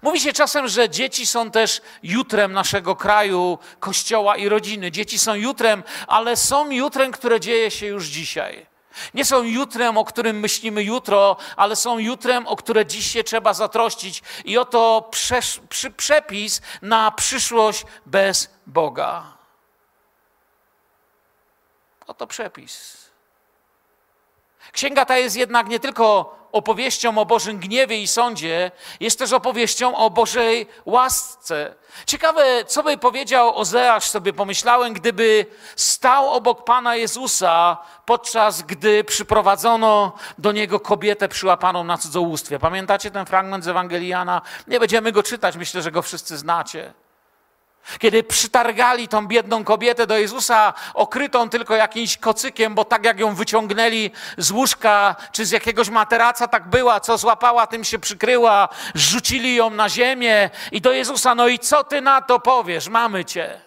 Mówi się czasem, że dzieci są też jutrem naszego kraju, kościoła i rodziny. Dzieci są jutrem, ale są jutrem, które dzieje się już dzisiaj. Nie są jutrem, o którym myślimy jutro, ale są jutrem, o które dziś się trzeba zatroszczyć. I oto przesz, przy, przepis na przyszłość bez Boga. Oto przepis. Księga ta jest jednak nie tylko opowieścią o Bożym gniewie i sądzie, jest też opowieścią o Bożej łasce. Ciekawe, co by powiedział Ozeasz, sobie pomyślałem, gdyby stał obok Pana Jezusa, podczas gdy przyprowadzono do niego kobietę przyłapaną na cudzołóstwie. Pamiętacie ten fragment z Ewangeliana? Nie będziemy go czytać, myślę, że go wszyscy znacie. Kiedy przytargali tą biedną kobietę do Jezusa, okrytą tylko jakimś kocykiem, bo tak jak ją wyciągnęli z łóżka czy z jakiegoś materaca, tak była, co złapała, tym się przykryła, rzucili ją na ziemię i do Jezusa, no i co ty na to powiesz? Mamy cię.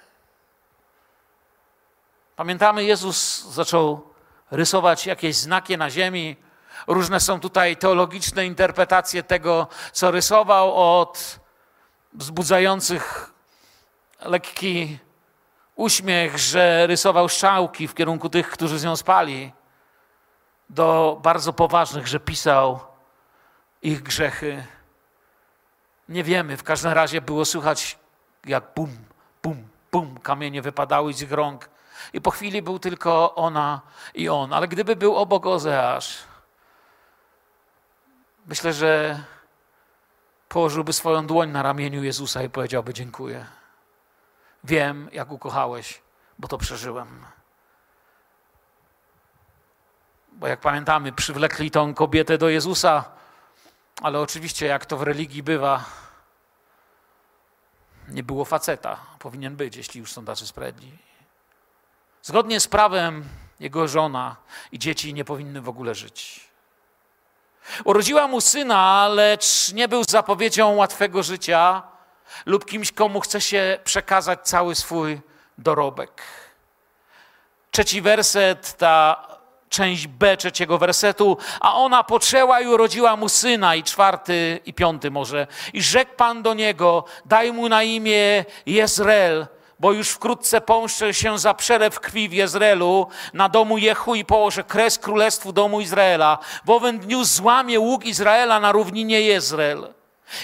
Pamiętamy, Jezus zaczął rysować jakieś znaki na ziemi. Różne są tutaj teologiczne interpretacje tego, co rysował, od wzbudzających lekki uśmiech, że rysował strzałki w kierunku tych, którzy z nią spali, do bardzo poważnych, że pisał ich grzechy. Nie wiemy, w każdym razie było słychać jak bum, bum, bum, kamienie wypadały z ich rąk. I po chwili był tylko ona i on. Ale gdyby był obok Ozeasz, myślę, że położyłby swoją dłoń na ramieniu Jezusa i powiedziałby dziękuję. Wiem, jak ukochałeś, bo to przeżyłem. Bo jak pamiętamy, przywlekli tą kobietę do Jezusa, ale oczywiście, jak to w religii bywa, nie było faceta. Powinien być, jeśli już są tacy sprawiedliwi. Zgodnie z prawem, jego żona i dzieci nie powinny w ogóle żyć. Urodziła mu syna, lecz nie był zapowiedzią łatwego życia lub kimś, komu chce się przekazać cały swój dorobek. Trzeci werset, ta część B trzeciego wersetu, a ona poczęła i urodziła mu syna, i czwarty, i piąty może. I rzekł Pan do niego, daj mu na imię Jezreel, bo już wkrótce pomszczę się za przelew krwi w Jezreelu na domu Jehu i położę kres królestwu domu Izraela. W owym dniu złamie łuk Izraela na równinie Jezreel.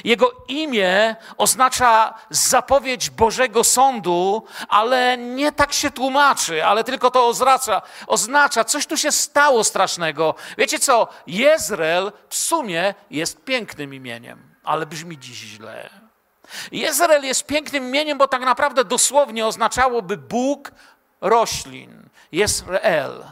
Jego imię oznacza zapowiedź Bożego Sądu, ale nie tak się tłumaczy, ale tylko to oznacza, oznacza coś tu się stało strasznego. Wiecie co? Jezreel w sumie jest pięknym imieniem, ale brzmi dziś źle. Jezreel jest pięknym imieniem, bo tak naprawdę dosłownie oznaczałoby Bóg roślin. Jezreel.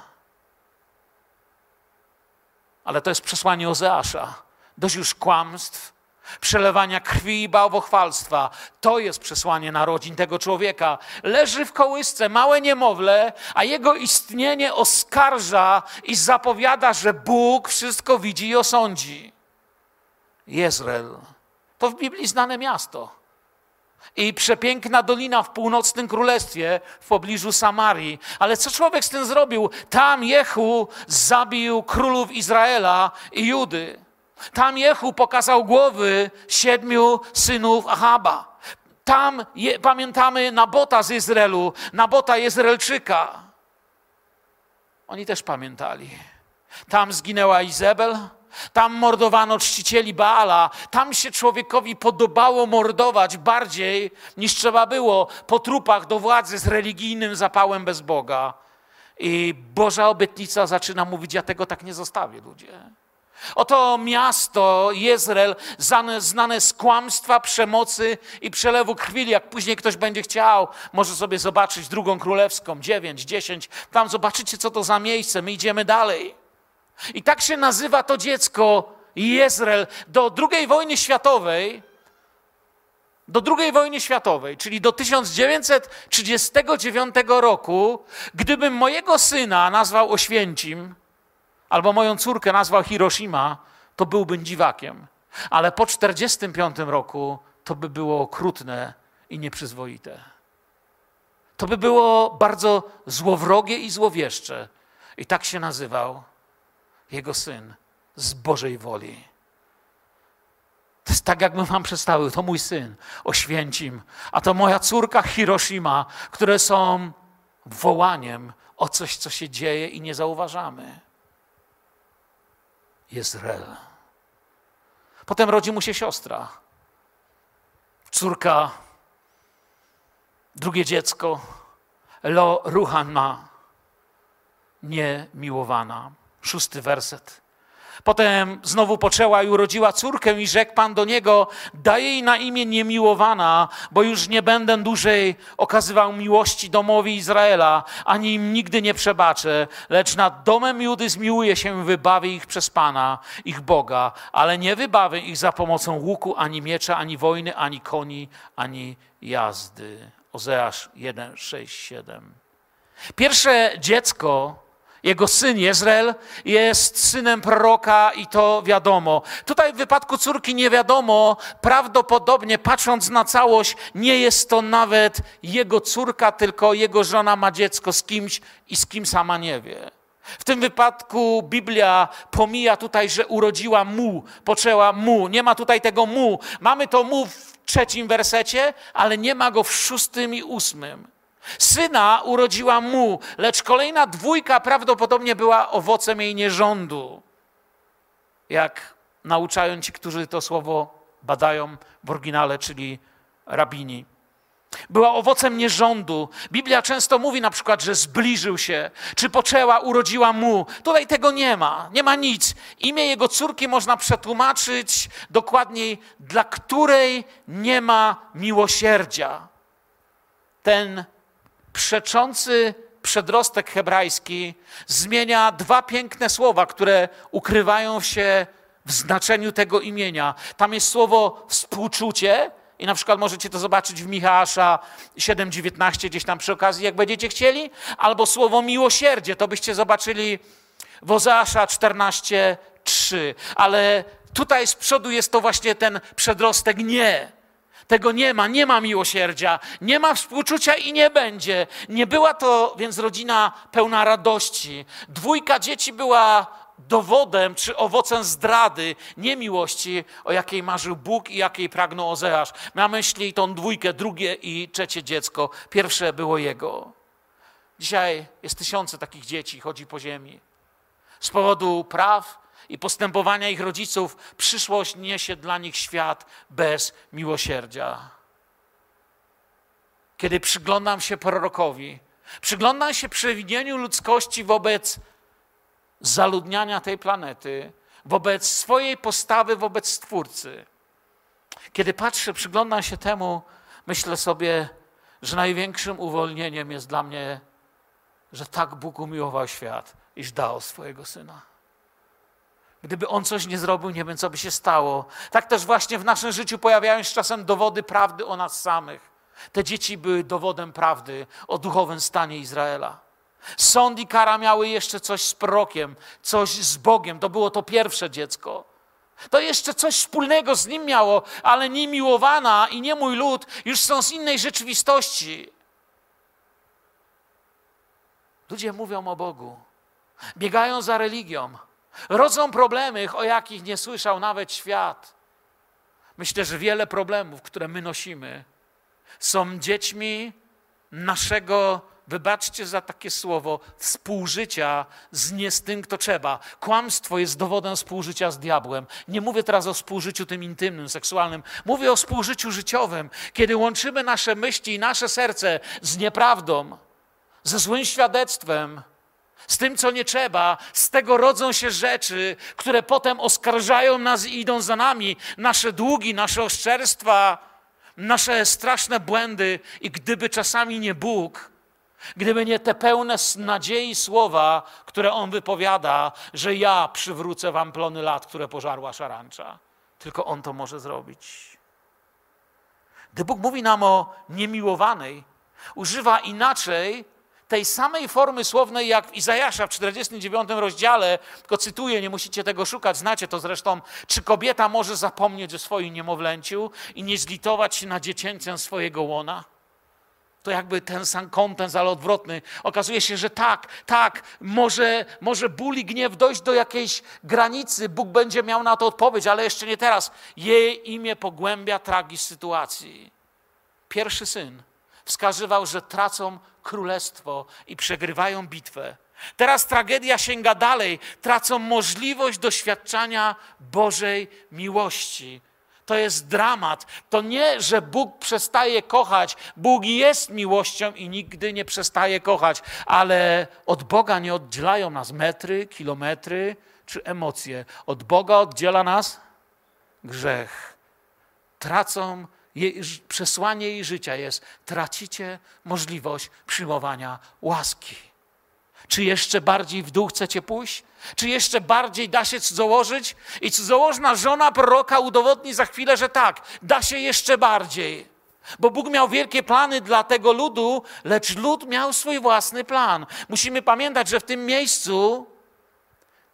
Ale to jest przesłanie Ozeasza. Dość już kłamstw, przelewania krwi i bałwochwalstwa. To jest przesłanie narodzin tego człowieka. Leży w kołysce małe niemowlę, a jego istnienie oskarża i zapowiada, że Bóg wszystko widzi i osądzi. Jezreel to w Biblii znane miasto. I przepiękna dolina w północnym królestwie w pobliżu Samarii. Ale co człowiek z tym zrobił? Tam Jehu zabił królów Izraela i Judy. Tam Jehu pokazał głowy siedmiu synów Ahaba. Tam je, pamiętamy Nabota z Izraelu, Nabota Izraelczyka. Oni też pamiętali. Tam zginęła Izabel, tam mordowano czcicieli Baala. Tam się człowiekowi podobało mordować bardziej niż trzeba było po trupach do władzy z religijnym zapałem bez Boga. I Boża obietnica zaczyna mówić: Ja tego tak nie zostawię, ludzie. Oto miasto Jezreel, znane, z kłamstwa, przemocy i przelewu krwi. Jak później ktoś będzie chciał, może sobie zobaczyć drugą królewską, dziewięć, dziesięć. Tam zobaczycie, co to za miejsce. My idziemy dalej. I tak się nazywa to dziecko Jezreel. Do II wojny światowej, do II wojny światowej, czyli do 1939 roku, gdybym mojego syna nazwał Oświęcim, albo moją córkę nazwał Hiroshima, to byłbym dziwakiem. Ale po 1945 roku to by było okrutne i nieprzyzwoite. To by było bardzo złowrogie i złowieszcze. I tak się nazywał jego syn z Bożej woli. To jest tak, jakbym wam przedstawił, to mój syn, Oświęcim, a to moja córka Hiroshima, które są wołaniem o coś, co się dzieje i nie zauważamy. Jezreel. Potem rodzi mu się siostra, córka, drugie dziecko, Lo Ruhanma, niemiłowana. Szósty werset. Potem znowu poczęła i urodziła córkę, i rzekł Pan do niego: Daj jej na imię niemiłowana, bo już nie będę dłużej okazywał miłości domowi Izraela, ani im nigdy nie przebaczę, lecz nad domem Judy zmiłuję się i wybawię ich przez Pana, ich Boga, ale nie wybawię ich za pomocą łuku, ani miecza, ani wojny, ani koni, ani jazdy. Ozeasz 1, 6, 7. Pierwsze dziecko jego syn Jezreel jest synem proroka i to wiadomo. Tutaj w wypadku córki nie wiadomo, prawdopodobnie patrząc na całość, nie jest to nawet jego córka, tylko jego żona ma dziecko z kimś i z kim sama nie wie. W tym wypadku Biblia pomija tutaj, że urodziła mu, poczęła mu. Nie ma tutaj tego mu. Mamy to mu w trzecim wersecie, ale nie ma go w szóstym i ósmym. Syna urodziła mu, lecz kolejna dwójka prawdopodobnie była owocem jej nierządu. Jak nauczają ci, którzy to słowo badają w oryginale, czyli rabini. Była owocem nierządu. Biblia często mówi na przykład, że zbliżył się, czy poczęła, urodziła mu. Tutaj tego nie ma, nie ma nic. Imię jego córki można przetłumaczyć dokładniej, dla której nie ma miłosierdzia. Ten przeczący przedrostek hebrajski zmienia dwa piękne słowa, które ukrywają się w znaczeniu tego imienia. Tam jest słowo współczucie, i na przykład możecie to zobaczyć w Michała 7:19 gdzieś tam przy okazji, jak będziecie chcieli, albo słowo miłosierdzie, to byście zobaczyli w Ozeasza 14:3. Ale tutaj z przodu jest to właśnie ten przedrostek nie. Tego nie ma, nie ma miłosierdzia, nie ma współczucia i nie będzie. Nie była to więc rodzina pełna radości. Dwójka dzieci była dowodem czy owocem zdrady, niemiłości, o jakiej marzył Bóg i jakiej pragnął Ozeasz. Na myśli tą dwójkę, drugie i trzecie dziecko. Pierwsze było jego. Dzisiaj jest tysiące takich dzieci, chodzi po ziemi. Z powodu praw, i postępowania ich rodziców, przyszłość niesie dla nich świat bez miłosierdzia. Kiedy przyglądam się prorokowi, przyglądam się przewinieniu ludzkości wobec zaludniania tej planety, wobec swojej postawy wobec Stwórcy. Kiedy patrzę, przyglądam się temu, myślę sobie, że największym uwolnieniem jest dla mnie, że tak Bóg umiłował świat, iż dał swojego Syna. Gdyby on coś nie zrobił, nie wiem, co by się stało. Tak też właśnie w naszym życiu pojawiają się czasem dowody prawdy o nas samych. Te dzieci były dowodem prawdy o duchowym stanie Izraela. Sąd i kara miały jeszcze coś z prorokiem, coś z Bogiem. To było to pierwsze dziecko. To jeszcze coś wspólnego z nim miało, ale niemiłowana i nie mój lud już są z innej rzeczywistości. Ludzie mówią o Bogu, biegają za religią, Rodzą problemy, o jakich nie słyszał nawet świat. Myślę, że wiele problemów, które my nosimy, są dziećmi naszego, wybaczcie za takie słowo, współżycia z nie z tym, kto trzeba. Kłamstwo jest dowodem współżycia z diabłem. Nie mówię teraz o współżyciu tym intymnym, seksualnym. Mówię o współżyciu życiowym, kiedy łączymy nasze myśli i nasze serce z nieprawdą, ze złym świadectwem, z tym, co nie trzeba, z tego rodzą się rzeczy, które potem oskarżają nas i idą za nami, nasze długi, nasze oszczerstwa, nasze straszne błędy. I gdyby czasami nie Bóg, gdyby nie te pełne nadziei słowa, które On wypowiada, że ja przywrócę wam plony lat, które pożarła szarancza, tylko On to może zrobić. Gdy Bóg mówi nam o niemiłowanej, używa inaczej tej samej formy słownej jak w Izajasza w 49 rozdziale, tylko cytuję, nie musicie tego szukać, znacie to zresztą, czy kobieta może zapomnieć o swoim niemowlęciu i nie zlitować się na dziecięcem swojego łona? To jakby ten sam kątem, ale odwrotny. Okazuje się, że tak, tak, może, może ból i gniew dojść do jakiejś granicy. Bóg będzie miał na to odpowiedź, ale jeszcze nie teraz. Jej imię pogłębia tragizm sytuacji. Pierwszy syn wskazywał, że tracą królestwo i przegrywają bitwę. Teraz tragedia sięga dalej, tracą możliwość doświadczania Bożej miłości. To jest dramat. To nie, że Bóg przestaje kochać. Bóg jest miłością i nigdy nie przestaje kochać, ale od Boga nie oddzielają nas metry, kilometry czy emocje. Od Boga oddziela nas grzech. Tracą jej, przesłanie jej życia jest: tracicie możliwość przyjmowania łaski. Czy jeszcze bardziej w dół chcecie pójść? Czy jeszcze bardziej da się cudzołożyć? I cudzołożna żona proroka udowodni za chwilę, że tak, da się jeszcze bardziej. Bo Bóg miał wielkie plany dla tego ludu, lecz lud miał swój własny plan. Musimy pamiętać, że w tym miejscu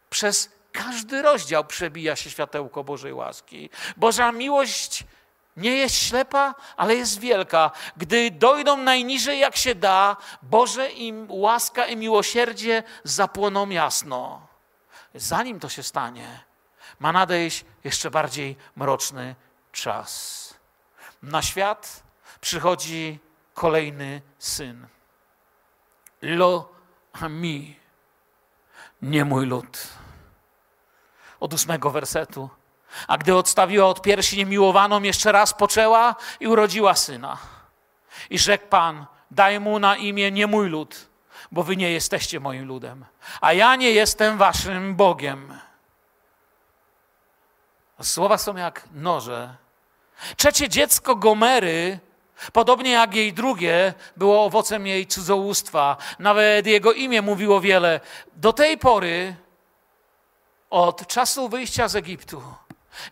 przez każdy rozdział przebija się światełko Bożej łaski. Boża miłość nie jest ślepa, ale jest wielka. Gdy dojdą najniżej jak się da, Boże im łaska i miłosierdzie zapłoną jasno. Zanim to się stanie, ma nadejść jeszcze bardziej mroczny czas. Na świat przychodzi kolejny syn. Lo mi, nie mój lud. Od ósmego wersetu. A gdy odstawiła od piersi niemiłowaną, jeszcze raz poczęła i urodziła syna. I rzekł Pan, daj mu na imię nie mój lud, bo wy nie jesteście moim ludem, a ja nie jestem waszym Bogiem. Słowa są jak noże. Trzecie dziecko Gomery, podobnie jak jej drugie, było owocem jej cudzołóstwa. Nawet jego imię mówiło wiele. Do tej pory, od czasu wyjścia z Egiptu,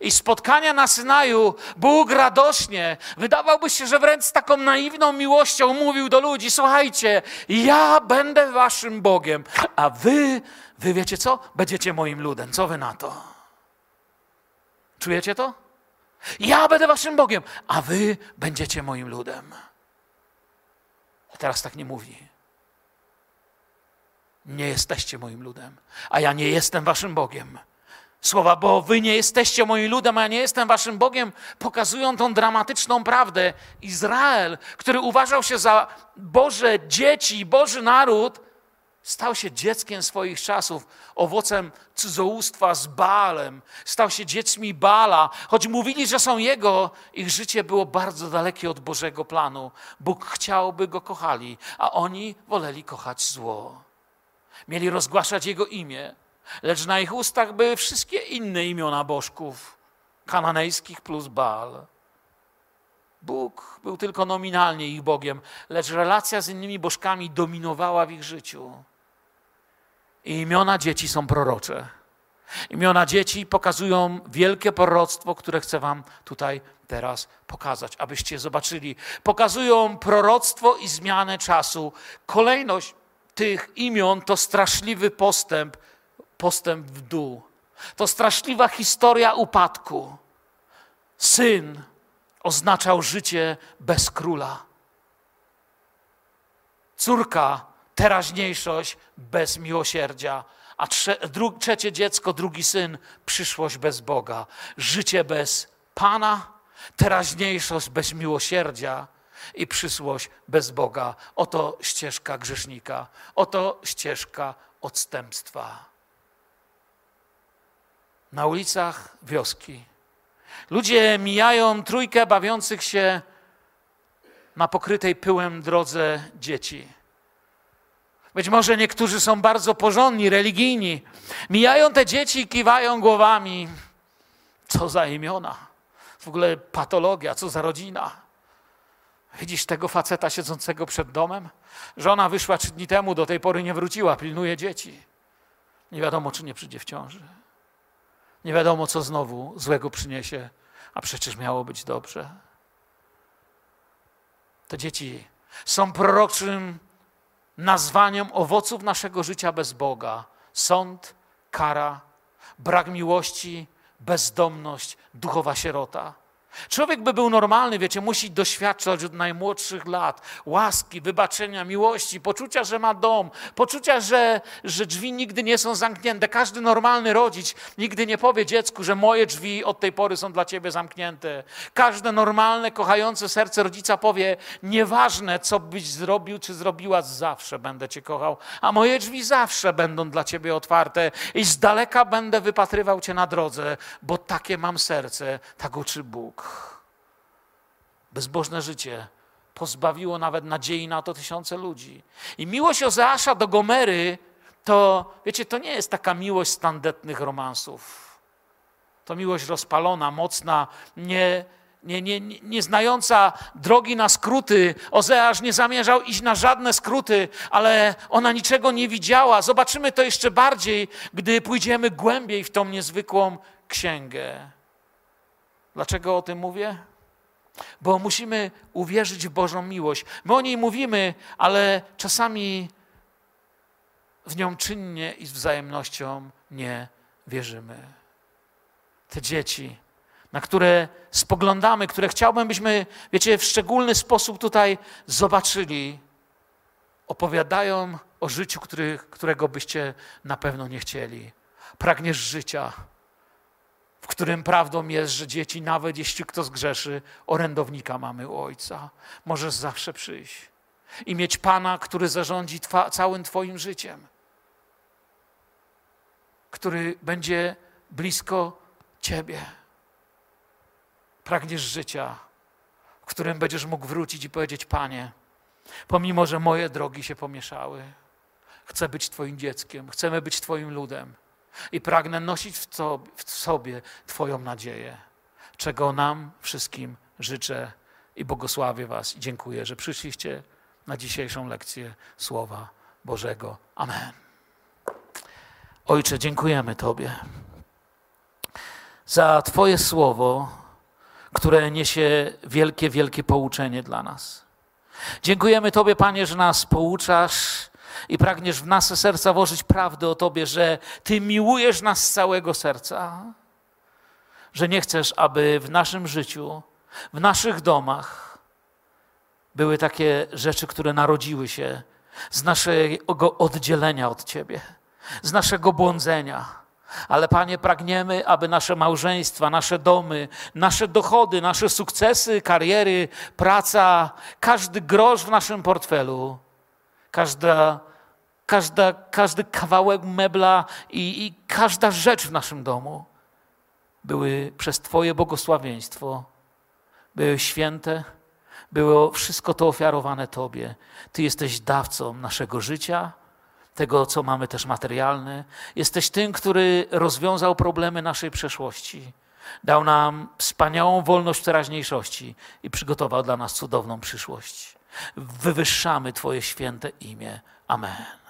i spotkania na Synaju Bóg radośnie, wydawałby się, że wręcz z taką naiwną miłością mówił do ludzi: Słuchajcie, ja będę waszym Bogiem, a wy, wy wiecie co? Będziecie moim ludem. Co wy na to? Czujecie to? Ja będę waszym Bogiem, a wy będziecie moim ludem. A teraz tak nie mówi. Nie jesteście moim ludem, a ja nie jestem waszym Bogiem słowa, bo wy nie jesteście moim ludem, a ja nie jestem waszym Bogiem, pokazują tą dramatyczną prawdę. Izrael, który uważał się za Boże dzieci, Boży naród, stał się dzieckiem swoich czasów, owocem cudzołóstwa z Baalem, stał się dziećmi Bala. Choć mówili, że są Jego, ich życie było bardzo dalekie od Bożego planu. Bóg chciał, by Go kochali, a oni woleli kochać zło. Mieli rozgłaszać Jego imię, Lecz na ich ustach były wszystkie inne imiona bożków, kananejskich plus Baal. Bóg był tylko nominalnie ich Bogiem, lecz relacja z innymi bożkami dominowała w ich życiu. I imiona dzieci są prorocze. Imiona dzieci pokazują wielkie proroctwo, które chcę Wam tutaj teraz pokazać, abyście zobaczyli. Pokazują proroctwo i zmianę czasu. Kolejność tych imion to straszliwy postęp postęp w dół. To straszliwa historia upadku. Syn oznaczał życie bez króla. Córka, teraźniejszość bez miłosierdzia. A trze, dru, trzecie dziecko, drugi syn, przyszłość bez Boga. Życie bez Pana, teraźniejszość bez miłosierdzia i przyszłość bez Boga. Oto ścieżka grzesznika, oto ścieżka odstępstwa na ulicach wioski. Ludzie mijają trójkę bawiących się na pokrytej pyłem drodze dzieci. Być może niektórzy są bardzo porządni, religijni. Mijają te dzieci i kiwają głowami. Co za imiona. W ogóle patologia, co za rodzina. Widzisz tego faceta siedzącego przed domem? Żona wyszła trzy dni temu, do tej pory nie wróciła, pilnuje dzieci. Nie wiadomo, czy nie przyjdzie w ciąży. Nie wiadomo, co znowu złego przyniesie, a przecież miało być dobrze. Te dzieci są proroczym nazwaniem owoców naszego życia bez Boga. Sąd, kara, brak miłości, bezdomność, duchowa sierota. Człowiek by był normalny, wiecie, musi doświadczać od najmłodszych lat łaski, wybaczenia, miłości, poczucia, że ma dom, poczucia, że, że drzwi nigdy nie są zamknięte. Każdy normalny rodzic nigdy nie powie dziecku, że moje drzwi od tej pory są dla ciebie zamknięte. Każde normalne, kochające serce rodzica powie, nieważne co byś zrobił czy zrobiła, zawsze będę cię kochał, a moje drzwi zawsze będą dla ciebie otwarte i z daleka będę wypatrywał cię na drodze, bo takie mam serce, tak uczy Bóg. Bezbożne życie pozbawiło nawet nadziei na to tysiące ludzi. I miłość Ozeasza do Gomery to, wiecie, to nie jest taka miłość standetnych romansów. To miłość rozpalona, mocna, nie, nie, nie, nie znająca drogi na skróty. Ozeasz nie zamierzał iść na żadne skróty, ale ona niczego nie widziała. Zobaczymy to jeszcze bardziej, gdy pójdziemy głębiej w tą niezwykłą księgę. Dlaczego o tym mówię? Bo musimy uwierzyć w Bożą miłość. My o niej mówimy, ale czasami w nią czynnie i z wzajemnością nie wierzymy. Te dzieci, na które spoglądamy, które chciałbym, byśmy, wiecie, w szczególny sposób tutaj zobaczyli, opowiadają o życiu, który, którego byście na pewno nie chcieli. Pragniesz życia w którym prawdą jest, że dzieci, nawet jeśli kto zgrzeszy, orędownika mamy u Ojca. Możesz zawsze przyjść i mieć Pana, który zarządzi twa, całym Twoim życiem, który będzie blisko Ciebie. Pragniesz życia, w którym będziesz mógł wrócić i powiedzieć: Panie, pomimo że moje drogi się pomieszały, chcę być Twoim dzieckiem, chcemy być Twoim ludem i pragnę nosić w, w sobie Twoją nadzieję, czego nam wszystkim życzę i błogosławię Was i dziękuję, że przyszliście na dzisiejszą lekcję Słowa Bożego. Amen. Ojcze, dziękujemy Tobie za Twoje słowo, które niesie wielkie, wielkie pouczenie dla nas. Dziękujemy Tobie, Panie, że nas pouczasz i pragniesz w nasze serca włożyć prawdę o Tobie, że Ty miłujesz nas z całego serca, że nie chcesz, aby w naszym życiu, w naszych domach były takie rzeczy, które narodziły się z naszego oddzielenia od Ciebie, z naszego błądzenia. Ale Panie, pragniemy, aby nasze małżeństwa, nasze domy, nasze dochody, nasze sukcesy, kariery, praca, każdy grosz w naszym portfelu, każda każda, każdy kawałek mebla i, i każda rzecz w naszym domu były przez Twoje błogosławieństwo, były święte, było wszystko to ofiarowane Tobie. Ty jesteś dawcą naszego życia, tego, co mamy też materialne. Jesteś tym, który rozwiązał problemy naszej przeszłości. Dał nam wspaniałą wolność w teraźniejszości i przygotował dla nas cudowną przyszłość. Wywyższamy Twoje święte imię. Amen.